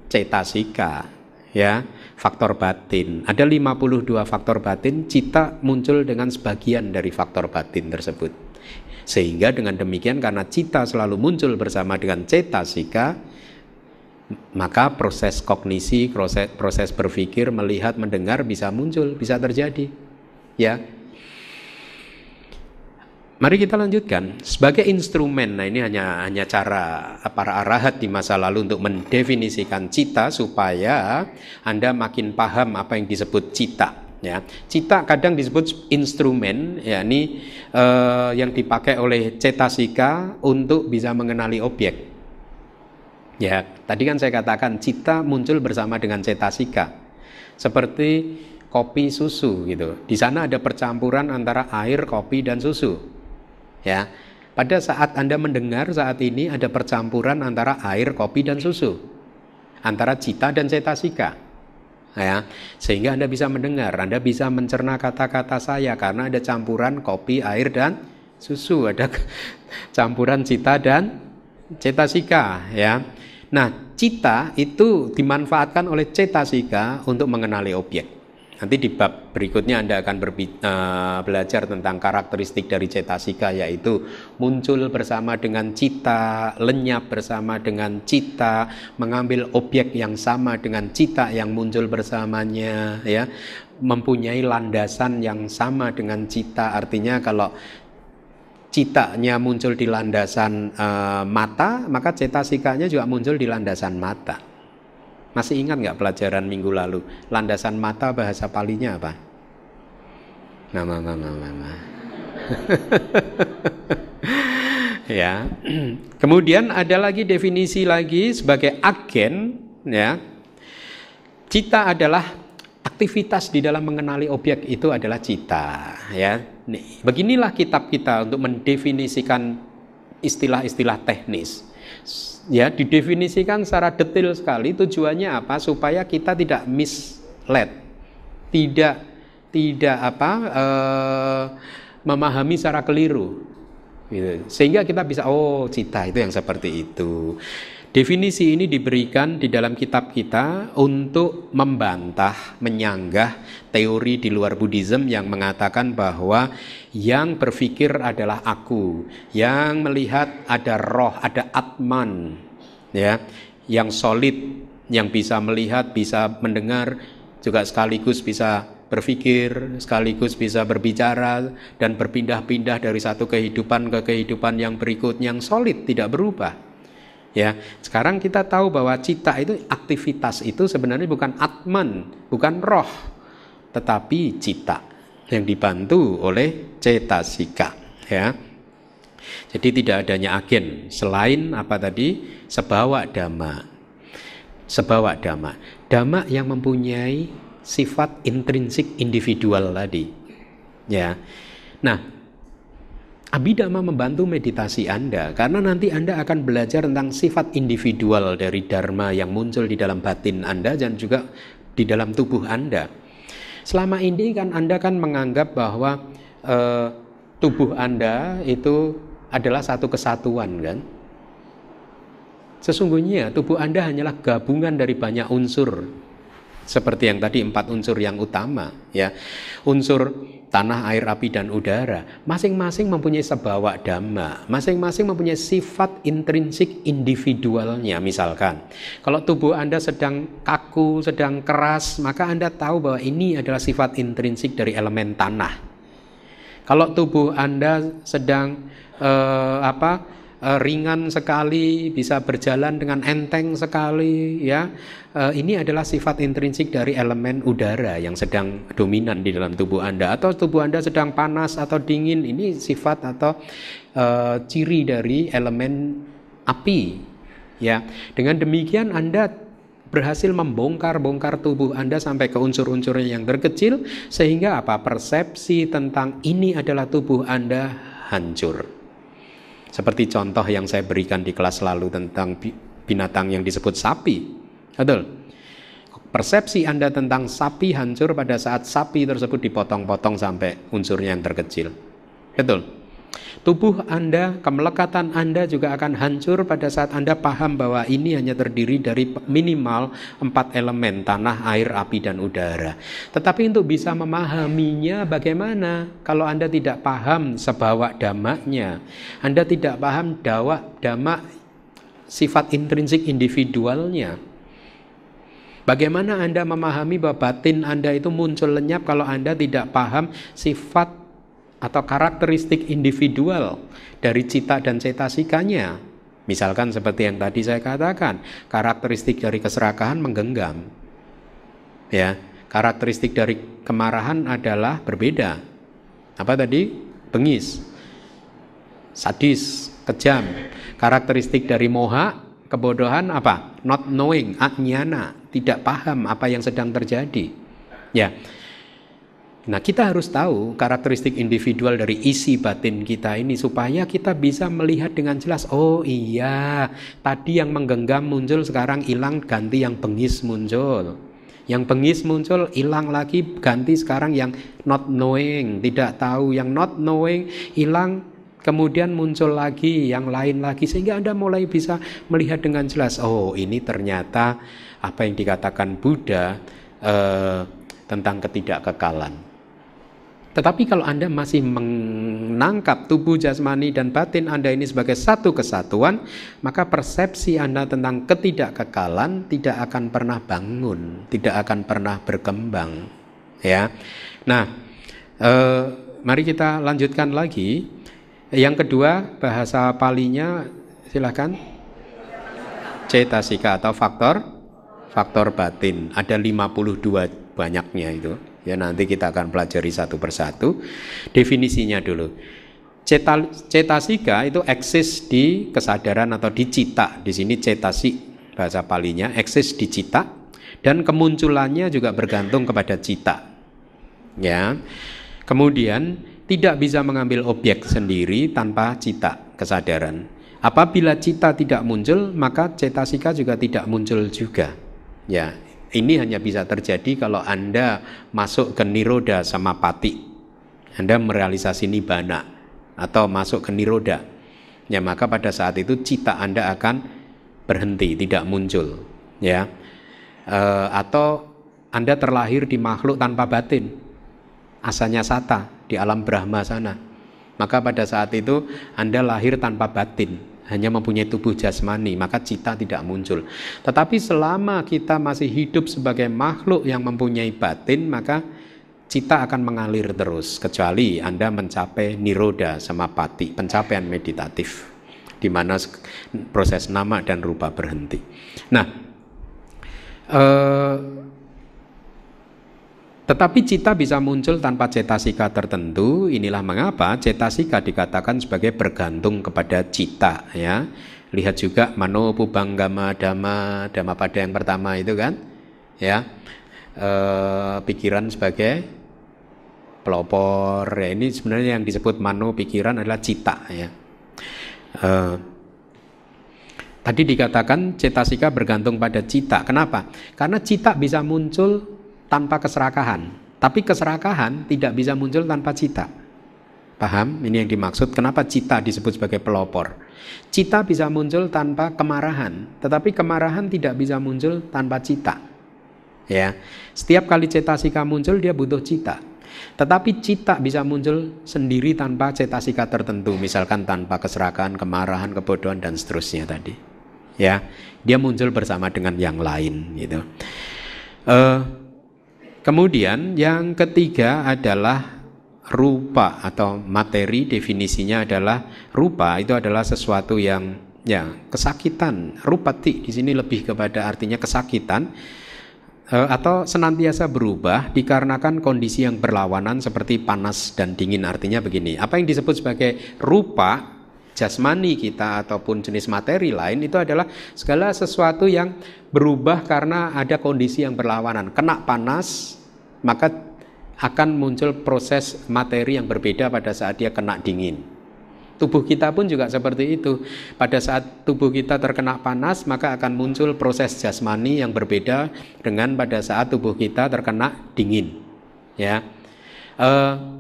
cetasika, ya, faktor batin. Ada 52 faktor batin, cita muncul dengan sebagian dari faktor batin tersebut. Sehingga dengan demikian karena cita selalu muncul bersama dengan cetasika, maka proses kognisi, proses, proses berpikir, melihat, mendengar bisa muncul, bisa terjadi. Ya, Mari kita lanjutkan. Sebagai instrumen, nah ini hanya hanya cara para arahat di masa lalu untuk mendefinisikan cita supaya Anda makin paham apa yang disebut cita. ya cita kadang disebut instrumen ya ini uh, yang dipakai oleh cetasika untuk bisa mengenali objek ya tadi kan saya katakan cita muncul bersama dengan cetasika seperti kopi susu gitu di sana ada percampuran antara air kopi dan susu ya. Pada saat anda mendengar saat ini ada percampuran antara air kopi dan susu. Antara cita dan cetasika ya. Sehingga Anda bisa mendengar, Anda bisa mencerna kata-kata saya karena ada campuran kopi, air dan susu, ada campuran cita dan cetasika ya. Nah, cita itu dimanfaatkan oleh cetasika untuk mengenali objek. Nanti di bab berikutnya Anda akan uh, belajar tentang karakteristik dari cetasika yaitu muncul bersama dengan cita, lenyap bersama dengan cita, mengambil objek yang sama dengan cita yang muncul bersamanya ya, mempunyai landasan yang sama dengan cita. Artinya kalau citanya muncul di landasan uh, mata, maka cetasikanya juga muncul di landasan mata. Masih ingat nggak pelajaran minggu lalu? Landasan mata bahasa palinya apa? Nama, nama, nama. ya. Kemudian ada lagi definisi lagi sebagai agen, ya. Cita adalah aktivitas di dalam mengenali objek itu adalah cita, ya. Beginilah kitab kita untuk mendefinisikan istilah-istilah teknis ya didefinisikan secara detail sekali tujuannya apa supaya kita tidak mislead tidak tidak apa eh, memahami secara keliru gitu. sehingga kita bisa oh cita itu yang seperti itu Definisi ini diberikan di dalam kitab kita untuk membantah, menyanggah teori di luar Buddhism yang mengatakan bahwa yang berpikir adalah aku, yang melihat ada roh, ada atman, ya, yang solid, yang bisa melihat, bisa mendengar, juga sekaligus bisa berpikir, sekaligus bisa berbicara dan berpindah-pindah dari satu kehidupan ke kehidupan yang berikutnya yang solid, tidak berubah. Ya, sekarang kita tahu bahwa cita itu aktivitas itu sebenarnya bukan atman, bukan roh, tetapi cita yang dibantu oleh cetasika, ya. Jadi tidak adanya agen selain apa tadi? Sebawa dhamma. Sebawa dhamma. Dhamma yang mempunyai sifat intrinsik individual tadi. Ya. Nah, Abhidhamma membantu meditasi Anda karena nanti Anda akan belajar tentang sifat individual dari dharma yang muncul di dalam batin Anda dan juga di dalam tubuh Anda. Selama ini kan Anda kan menganggap bahwa uh, tubuh Anda itu adalah satu kesatuan kan? Sesungguhnya tubuh Anda hanyalah gabungan dari banyak unsur seperti yang tadi empat unsur yang utama ya. Unsur tanah, air, api, dan udara. Masing-masing mempunyai sebawa dhamma, masing-masing mempunyai sifat intrinsik individualnya. Misalkan, kalau tubuh Anda sedang kaku, sedang keras, maka Anda tahu bahwa ini adalah sifat intrinsik dari elemen tanah. Kalau tubuh Anda sedang eh, apa? Uh, ringan sekali, bisa berjalan dengan enteng sekali, ya. Uh, ini adalah sifat intrinsik dari elemen udara yang sedang dominan di dalam tubuh Anda atau tubuh Anda sedang panas atau dingin, ini sifat atau uh, ciri dari elemen api. Ya. Dengan demikian Anda berhasil membongkar-bongkar tubuh Anda sampai ke unsur-unsur yang terkecil sehingga apa persepsi tentang ini adalah tubuh Anda hancur. Seperti contoh yang saya berikan di kelas lalu tentang binatang yang disebut sapi. Betul. Persepsi Anda tentang sapi hancur pada saat sapi tersebut dipotong-potong sampai unsurnya yang terkecil. Betul. Tubuh Anda, kemelekatan Anda juga akan hancur pada saat Anda paham bahwa ini hanya terdiri dari minimal empat elemen, tanah, air, api, dan udara. Tetapi untuk bisa memahaminya bagaimana kalau Anda tidak paham sebawa damaknya, Anda tidak paham dawa damak sifat intrinsik individualnya, Bagaimana Anda memahami bahwa batin Anda itu muncul lenyap kalau Anda tidak paham sifat atau karakteristik individual dari cita dan cetasikanya. Misalkan seperti yang tadi saya katakan, karakteristik dari keserakahan menggenggam. Ya, Karakteristik dari kemarahan adalah berbeda. Apa tadi? Bengis, sadis, kejam. Karakteristik dari moha, kebodohan apa? Not knowing, ajnana, tidak paham apa yang sedang terjadi. Ya. Nah, kita harus tahu karakteristik individual dari isi batin kita ini supaya kita bisa melihat dengan jelas, oh iya, tadi yang menggenggam muncul sekarang hilang ganti yang bengis muncul. Yang bengis muncul hilang lagi ganti sekarang yang not knowing, tidak tahu. Yang not knowing hilang kemudian muncul lagi yang lain lagi sehingga Anda mulai bisa melihat dengan jelas, oh ini ternyata apa yang dikatakan Buddha eh, tentang ketidakkekalan. Tetapi kalau Anda masih menangkap tubuh jasmani dan batin Anda ini sebagai satu kesatuan, maka persepsi Anda tentang ketidakkekalan tidak akan pernah bangun, tidak akan pernah berkembang. Ya. Nah, eh, mari kita lanjutkan lagi. Yang kedua, bahasa palinya silahkan. Cetasika atau faktor faktor batin. Ada 52 banyaknya itu. Ya nanti kita akan pelajari satu persatu. Definisinya dulu. Ceta, cetasika itu eksis di kesadaran atau di cita. Di sini cetasi bahasa palinya eksis di cita dan kemunculannya juga bergantung kepada cita. Ya. Kemudian tidak bisa mengambil objek sendiri tanpa cita kesadaran. Apabila cita tidak muncul, maka cetasika juga tidak muncul juga. Ya, ini hanya bisa terjadi kalau Anda masuk ke niroda sama pati. Anda merealisasi nibana atau masuk ke niroda. Ya, maka pada saat itu cita Anda akan berhenti, tidak muncul. Ya. E, atau Anda terlahir di makhluk tanpa batin. Asalnya sata di alam Brahma sana. Maka pada saat itu Anda lahir tanpa batin hanya mempunyai tubuh jasmani, maka cita tidak muncul. Tetapi selama kita masih hidup sebagai makhluk yang mempunyai batin, maka cita akan mengalir terus kecuali Anda mencapai niroda sama pati, pencapaian meditatif di mana proses nama dan rupa berhenti. Nah, eh, tetapi cita bisa muncul tanpa cetasika tertentu. Inilah mengapa cetasika dikatakan sebagai bergantung kepada cita ya. Lihat juga mano pubanggama dhamma, dhamma pada yang pertama itu kan. Ya. E, pikiran sebagai pelopor. Ya, ini sebenarnya yang disebut mano pikiran adalah cita ya. E, Tadi dikatakan cetasika bergantung pada cita. Kenapa? Karena cita bisa muncul tanpa keserakahan. Tapi keserakahan tidak bisa muncul tanpa cita. Paham? Ini yang dimaksud kenapa cita disebut sebagai pelopor. Cita bisa muncul tanpa kemarahan, tetapi kemarahan tidak bisa muncul tanpa cita. Ya. Setiap kali cetasika muncul dia butuh cita. Tetapi cita bisa muncul sendiri tanpa cetasika tertentu, misalkan tanpa keserakahan, kemarahan, kebodohan dan seterusnya tadi. Ya, dia muncul bersama dengan yang lain gitu. Uh, Kemudian yang ketiga adalah rupa atau materi definisinya adalah rupa. Itu adalah sesuatu yang ya kesakitan. Rupati di sini lebih kepada artinya kesakitan eh, atau senantiasa berubah dikarenakan kondisi yang berlawanan seperti panas dan dingin. Artinya begini apa yang disebut sebagai rupa jasmani kita ataupun jenis materi lain itu adalah segala sesuatu yang berubah karena ada kondisi yang berlawanan. Kena panas, maka akan muncul proses materi yang berbeda pada saat dia kena dingin. Tubuh kita pun juga seperti itu. Pada saat tubuh kita terkena panas, maka akan muncul proses jasmani yang berbeda dengan pada saat tubuh kita terkena dingin. Ya, uh,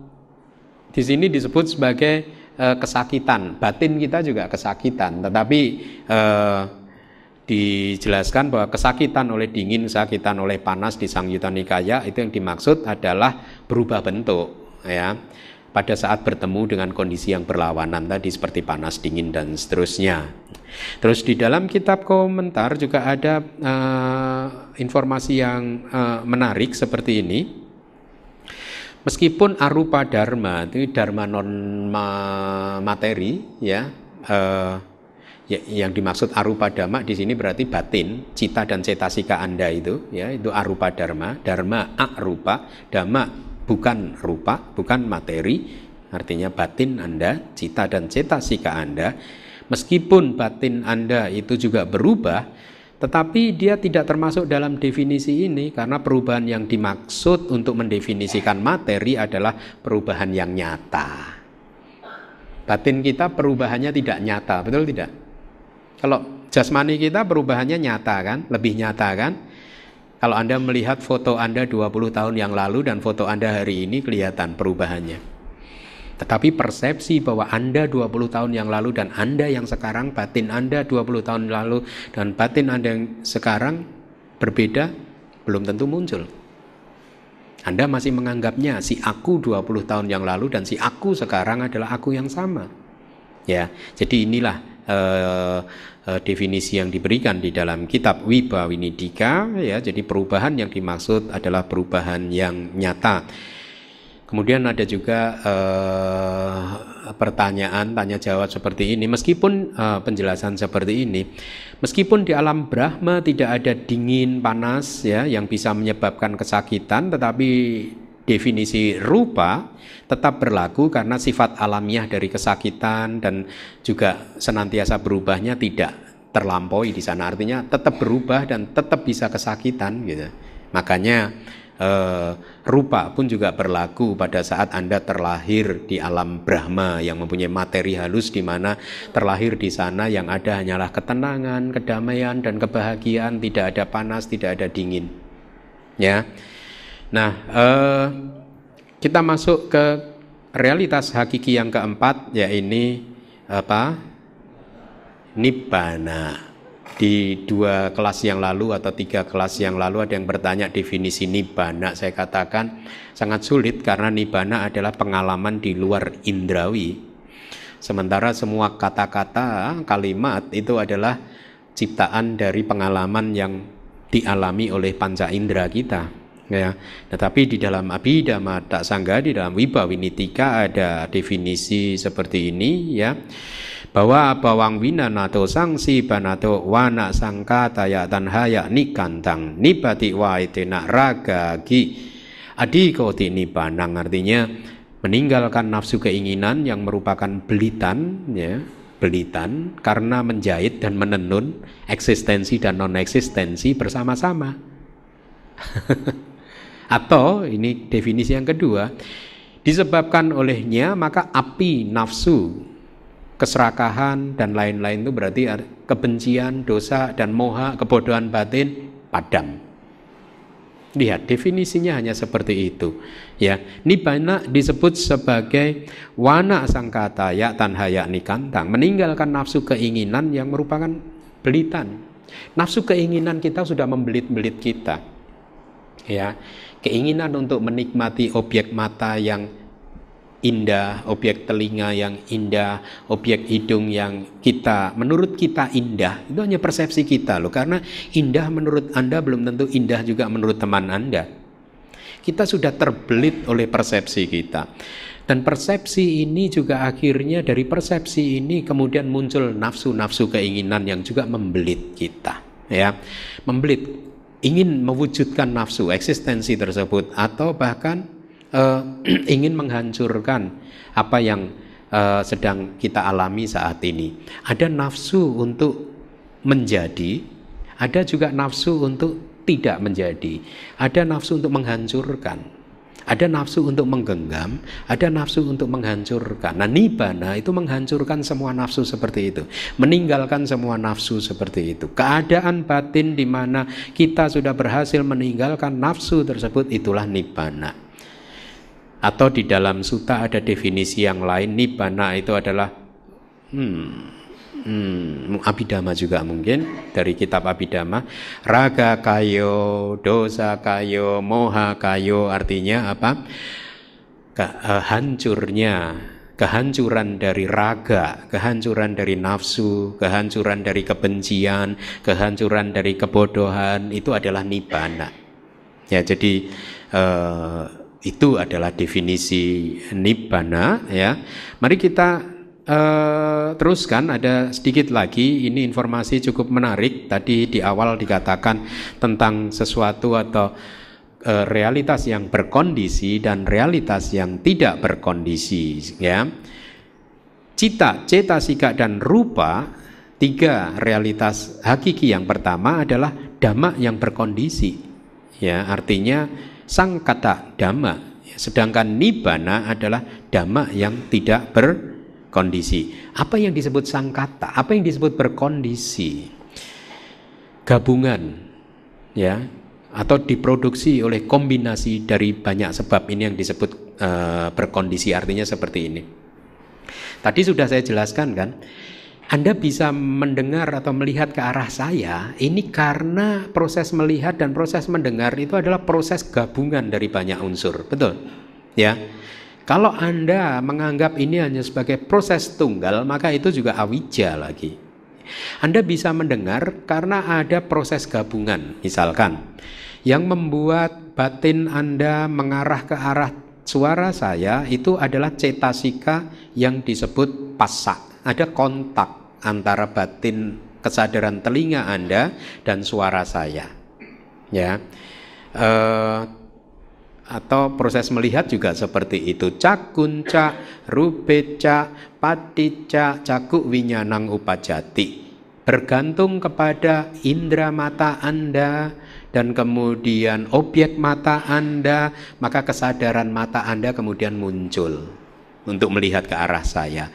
di sini disebut sebagai uh, kesakitan. Batin kita juga kesakitan, tetapi uh, dijelaskan bahwa kesakitan oleh dingin, kesakitan oleh panas di Sang Yuta Nikaya itu yang dimaksud adalah berubah bentuk ya pada saat bertemu dengan kondisi yang berlawanan tadi seperti panas, dingin dan seterusnya. Terus di dalam kitab komentar juga ada uh, informasi yang uh, menarik seperti ini. Meskipun arupa dharma itu dharma non materi ya uh, Ya, yang dimaksud arupa dharma di sini berarti batin, cita dan cetasika Anda itu, ya, itu arupa dharma, dharma arupa, dharma bukan rupa, bukan materi, artinya batin Anda, cita dan cetasika Anda. Meskipun batin Anda itu juga berubah, tetapi dia tidak termasuk dalam definisi ini karena perubahan yang dimaksud untuk mendefinisikan materi adalah perubahan yang nyata. Batin kita perubahannya tidak nyata, betul tidak? Kalau jasmani kita perubahannya nyata kan, lebih nyata kan? Kalau Anda melihat foto Anda 20 tahun yang lalu dan foto Anda hari ini kelihatan perubahannya. Tetapi persepsi bahwa Anda 20 tahun yang lalu dan Anda yang sekarang, batin Anda 20 tahun lalu dan batin Anda yang sekarang berbeda, belum tentu muncul. Anda masih menganggapnya si aku 20 tahun yang lalu dan si aku sekarang adalah aku yang sama. Ya, jadi inilah uh, uh, definisi yang diberikan di dalam kitab Wibawinidika ya. Jadi perubahan yang dimaksud adalah perubahan yang nyata. Kemudian ada juga uh, pertanyaan tanya jawab seperti ini. Meskipun uh, penjelasan seperti ini, meskipun di alam Brahma tidak ada dingin panas ya yang bisa menyebabkan kesakitan, tetapi definisi rupa tetap berlaku karena sifat alamiah dari kesakitan dan juga senantiasa berubahnya tidak terlampaui di sana. Artinya tetap berubah dan tetap bisa kesakitan gitu. Makanya uh, rupa pun juga berlaku pada saat Anda terlahir di alam Brahma yang mempunyai materi halus di mana terlahir di sana yang ada hanyalah ketenangan, kedamaian dan kebahagiaan, tidak ada panas, tidak ada dingin. Ya. Nah, uh, kita masuk ke realitas hakiki yang keempat yaitu apa? Nibbana di dua kelas yang lalu atau tiga kelas yang lalu ada yang bertanya definisi nibana saya katakan sangat sulit karena nibana adalah pengalaman di luar indrawi. Sementara semua kata-kata kalimat itu adalah ciptaan dari pengalaman yang dialami oleh panca indera kita ya. Tetapi di dalam abhidhamma tak sangga di dalam wibawinitika ada definisi seperti ini ya bahwa bawang winanato sangsi banato wana sangka taya tanhaya nikantang nibati waitena raga gi adikoti nibanang artinya meninggalkan nafsu keinginan yang merupakan belitan ya belitan karena menjahit dan menenun eksistensi dan non eksistensi bersama-sama. Atau ini definisi yang kedua disebabkan olehnya maka api nafsu keserakahan dan lain-lain itu berarti kebencian, dosa dan moha, kebodohan batin padam. Lihat definisinya hanya seperti itu. Ya, nibana disebut sebagai wana sangkata ya tanhaya nikantang, meninggalkan nafsu keinginan yang merupakan belitan. Nafsu keinginan kita sudah membelit-belit kita. Ya, keinginan untuk menikmati objek mata yang indah, objek telinga yang indah, objek hidung yang kita menurut kita indah, itu hanya persepsi kita loh. Karena indah menurut Anda belum tentu indah juga menurut teman Anda. Kita sudah terbelit oleh persepsi kita. Dan persepsi ini juga akhirnya dari persepsi ini kemudian muncul nafsu-nafsu keinginan yang juga membelit kita, ya. Membelit ingin mewujudkan nafsu eksistensi tersebut atau bahkan uh, ingin menghancurkan apa yang uh, sedang kita alami saat ini. Ada nafsu untuk menjadi, ada juga nafsu untuk tidak menjadi, ada nafsu untuk menghancurkan. Ada nafsu untuk menggenggam, ada nafsu untuk menghancurkan. Nah, nibana itu menghancurkan semua nafsu seperti itu, meninggalkan semua nafsu seperti itu. Keadaan batin di mana kita sudah berhasil meninggalkan nafsu tersebut itulah nibana. Atau di dalam suta ada definisi yang lain Nibbana itu adalah hmm, hmm, Abhidhamma juga mungkin dari kitab Abhidhamma Raga kayo, dosa kayo, moha kayo artinya apa? Kehancurnya kehancuran dari raga, kehancuran dari nafsu, kehancuran dari kebencian, kehancuran dari kebodohan itu adalah nibbana. Ya, jadi eh, itu adalah definisi nibbana ya. Mari kita uh, teruskan. Ada sedikit lagi. Ini informasi cukup menarik. Tadi di awal dikatakan tentang sesuatu atau uh, realitas yang berkondisi dan realitas yang tidak berkondisi ya. Cita cetasika dan rupa tiga realitas hakiki. Yang pertama adalah dhamma yang berkondisi ya. Artinya sang kata dhamma Sedangkan nibbana adalah dhamma yang tidak berkondisi. Apa yang disebut sangkata? Apa yang disebut berkondisi? Gabungan ya atau diproduksi oleh kombinasi dari banyak sebab ini yang disebut uh, berkondisi artinya seperti ini. Tadi sudah saya jelaskan kan, anda bisa mendengar atau melihat ke arah saya ini karena proses melihat dan proses mendengar itu adalah proses gabungan dari banyak unsur. Betul? Ya. Kalau Anda menganggap ini hanya sebagai proses tunggal, maka itu juga awija lagi. Anda bisa mendengar karena ada proses gabungan, misalkan yang membuat batin Anda mengarah ke arah suara saya itu adalah cetasika yang disebut pasak. Ada kontak antara batin kesadaran telinga Anda dan suara saya. Ya. Uh, atau proses melihat juga seperti itu cakunca rubeca patica cakuk winyanang upajati bergantung kepada indera mata Anda dan kemudian objek mata Anda maka kesadaran mata Anda kemudian muncul untuk melihat ke arah saya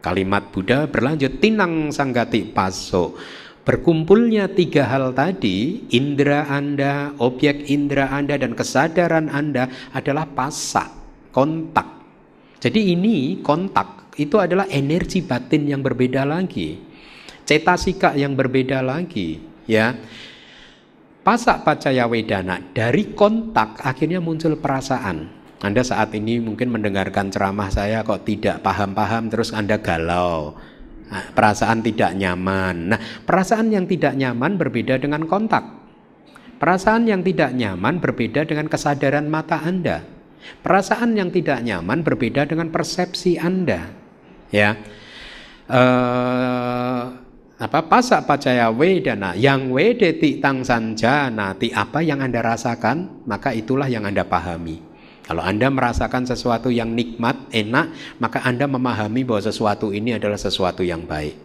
Kalimat Buddha berlanjut tinang sanggati paso. Berkumpulnya tiga hal tadi, indera Anda, objek indera Anda dan kesadaran Anda adalah pasak, kontak. Jadi ini kontak itu adalah energi batin yang berbeda lagi. Cetasika yang berbeda lagi, ya. Pasak pacaya wedana dari kontak akhirnya muncul perasaan. Anda saat ini mungkin mendengarkan ceramah saya kok tidak paham-paham terus Anda galau. Nah, perasaan tidak nyaman. Nah, perasaan yang tidak nyaman berbeda dengan kontak. Perasaan yang tidak nyaman berbeda dengan kesadaran mata Anda. Perasaan yang tidak nyaman berbeda dengan persepsi Anda. Ya. Uh, apa pasak pacaya wedana yang wedeti tang sanjana apa yang anda rasakan maka itulah yang anda pahami kalau Anda merasakan sesuatu yang nikmat, enak, maka Anda memahami bahwa sesuatu ini adalah sesuatu yang baik.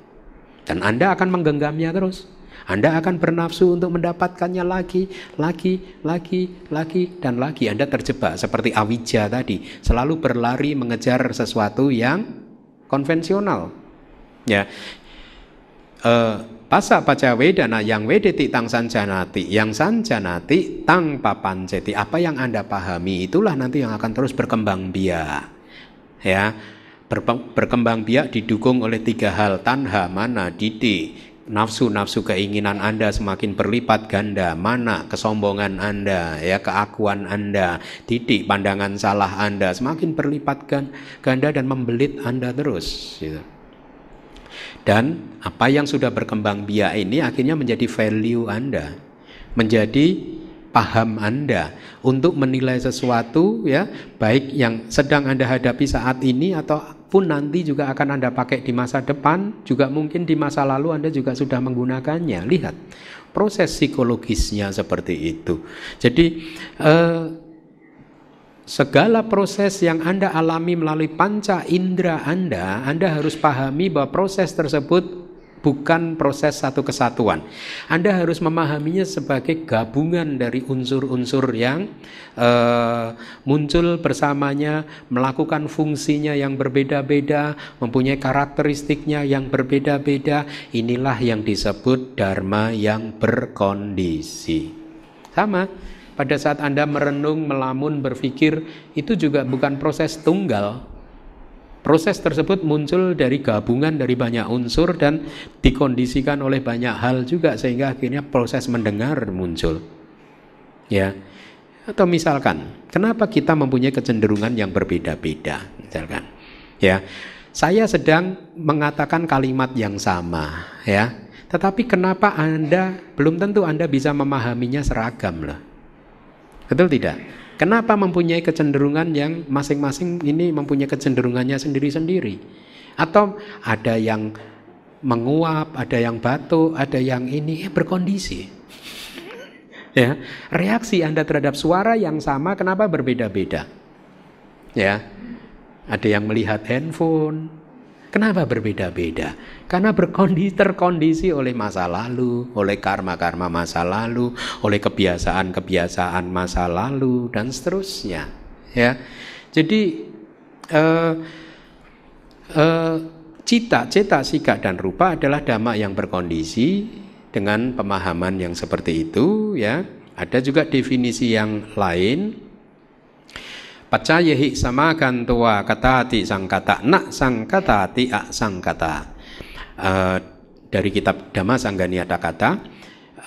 Dan Anda akan menggenggamnya terus. Anda akan bernafsu untuk mendapatkannya lagi, lagi, lagi, lagi, dan lagi. Anda terjebak seperti awija tadi, selalu berlari mengejar sesuatu yang konvensional. Ya, uh, Pasa baca wedana yang wedeti tang sanjanati Yang sanjanati tang papanceti Apa yang anda pahami? Itulah nanti yang akan terus berkembang biak. Ya Berkembang biak didukung oleh tiga hal. Tanha, mana, didi. Nafsu-nafsu keinginan anda semakin berlipat ganda. Mana kesombongan anda ya Keakuan anda. Didik pandangan salah anda Semakin berlipat ganda dan membelit anda terus gitu. Dan apa yang sudah berkembang biak ini akhirnya menjadi value Anda, menjadi paham Anda untuk menilai sesuatu ya, baik yang sedang Anda hadapi saat ini ataupun nanti juga akan Anda pakai di masa depan, juga mungkin di masa lalu Anda juga sudah menggunakannya. Lihat proses psikologisnya seperti itu. Jadi eh, segala proses yang Anda alami melalui panca indera Anda, Anda harus pahami bahwa proses tersebut bukan proses satu kesatuan. Anda harus memahaminya sebagai gabungan dari unsur-unsur yang uh, muncul bersamanya, melakukan fungsinya yang berbeda-beda, mempunyai karakteristiknya yang berbeda-beda. Inilah yang disebut dharma yang berkondisi. Sama pada saat Anda merenung, melamun, berpikir, itu juga bukan proses tunggal. Proses tersebut muncul dari gabungan dari banyak unsur dan dikondisikan oleh banyak hal juga sehingga akhirnya proses mendengar muncul. Ya. Atau misalkan, kenapa kita mempunyai kecenderungan yang berbeda-beda? Misalkan, ya. Saya sedang mengatakan kalimat yang sama, ya. Tetapi kenapa Anda belum tentu Anda bisa memahaminya seragam lah. Betul tidak? Kenapa mempunyai kecenderungan yang masing-masing ini mempunyai kecenderungannya sendiri-sendiri? Atau ada yang menguap, ada yang batuk, ada yang ini, ya berkondisi. ya, reaksi Anda terhadap suara yang sama kenapa berbeda-beda? Ya. Ada yang melihat handphone. Kenapa berbeda-beda? Karena berkondisi terkondisi oleh masa lalu, oleh karma-karma masa lalu, oleh kebiasaan-kebiasaan masa lalu dan seterusnya. Ya. Jadi eh, eh, cita, cita, sika dan rupa adalah dhamma yang berkondisi dengan pemahaman yang seperti itu ya. Ada juga definisi yang lain Pacayehi samakan tua katati sangkata nak sangkatati ak sangkata. Uh, dari kitab Dhamma Sangganiata kata,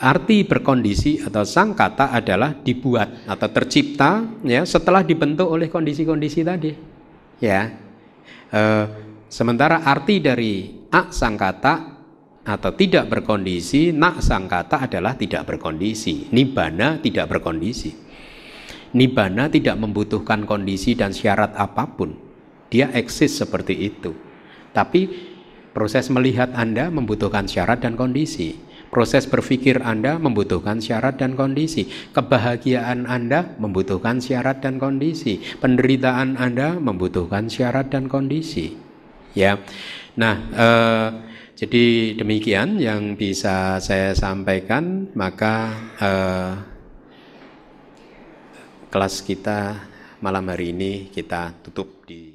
arti berkondisi atau sangkata adalah dibuat atau tercipta ya setelah dibentuk oleh kondisi-kondisi tadi. Ya. Uh, sementara arti dari ak sangkata atau tidak berkondisi, nak sangkata adalah tidak berkondisi, nibana tidak berkondisi. Nibbana tidak membutuhkan kondisi dan syarat apa pun. Dia eksis seperti itu. Tapi proses melihat Anda membutuhkan syarat dan kondisi. Proses berpikir Anda membutuhkan syarat dan kondisi. Kebahagiaan Anda membutuhkan syarat dan kondisi. Penderitaan Anda membutuhkan syarat dan kondisi. Ya. Nah, eh, jadi demikian yang bisa saya sampaikan, maka eh, kelas kita malam hari ini kita tutup di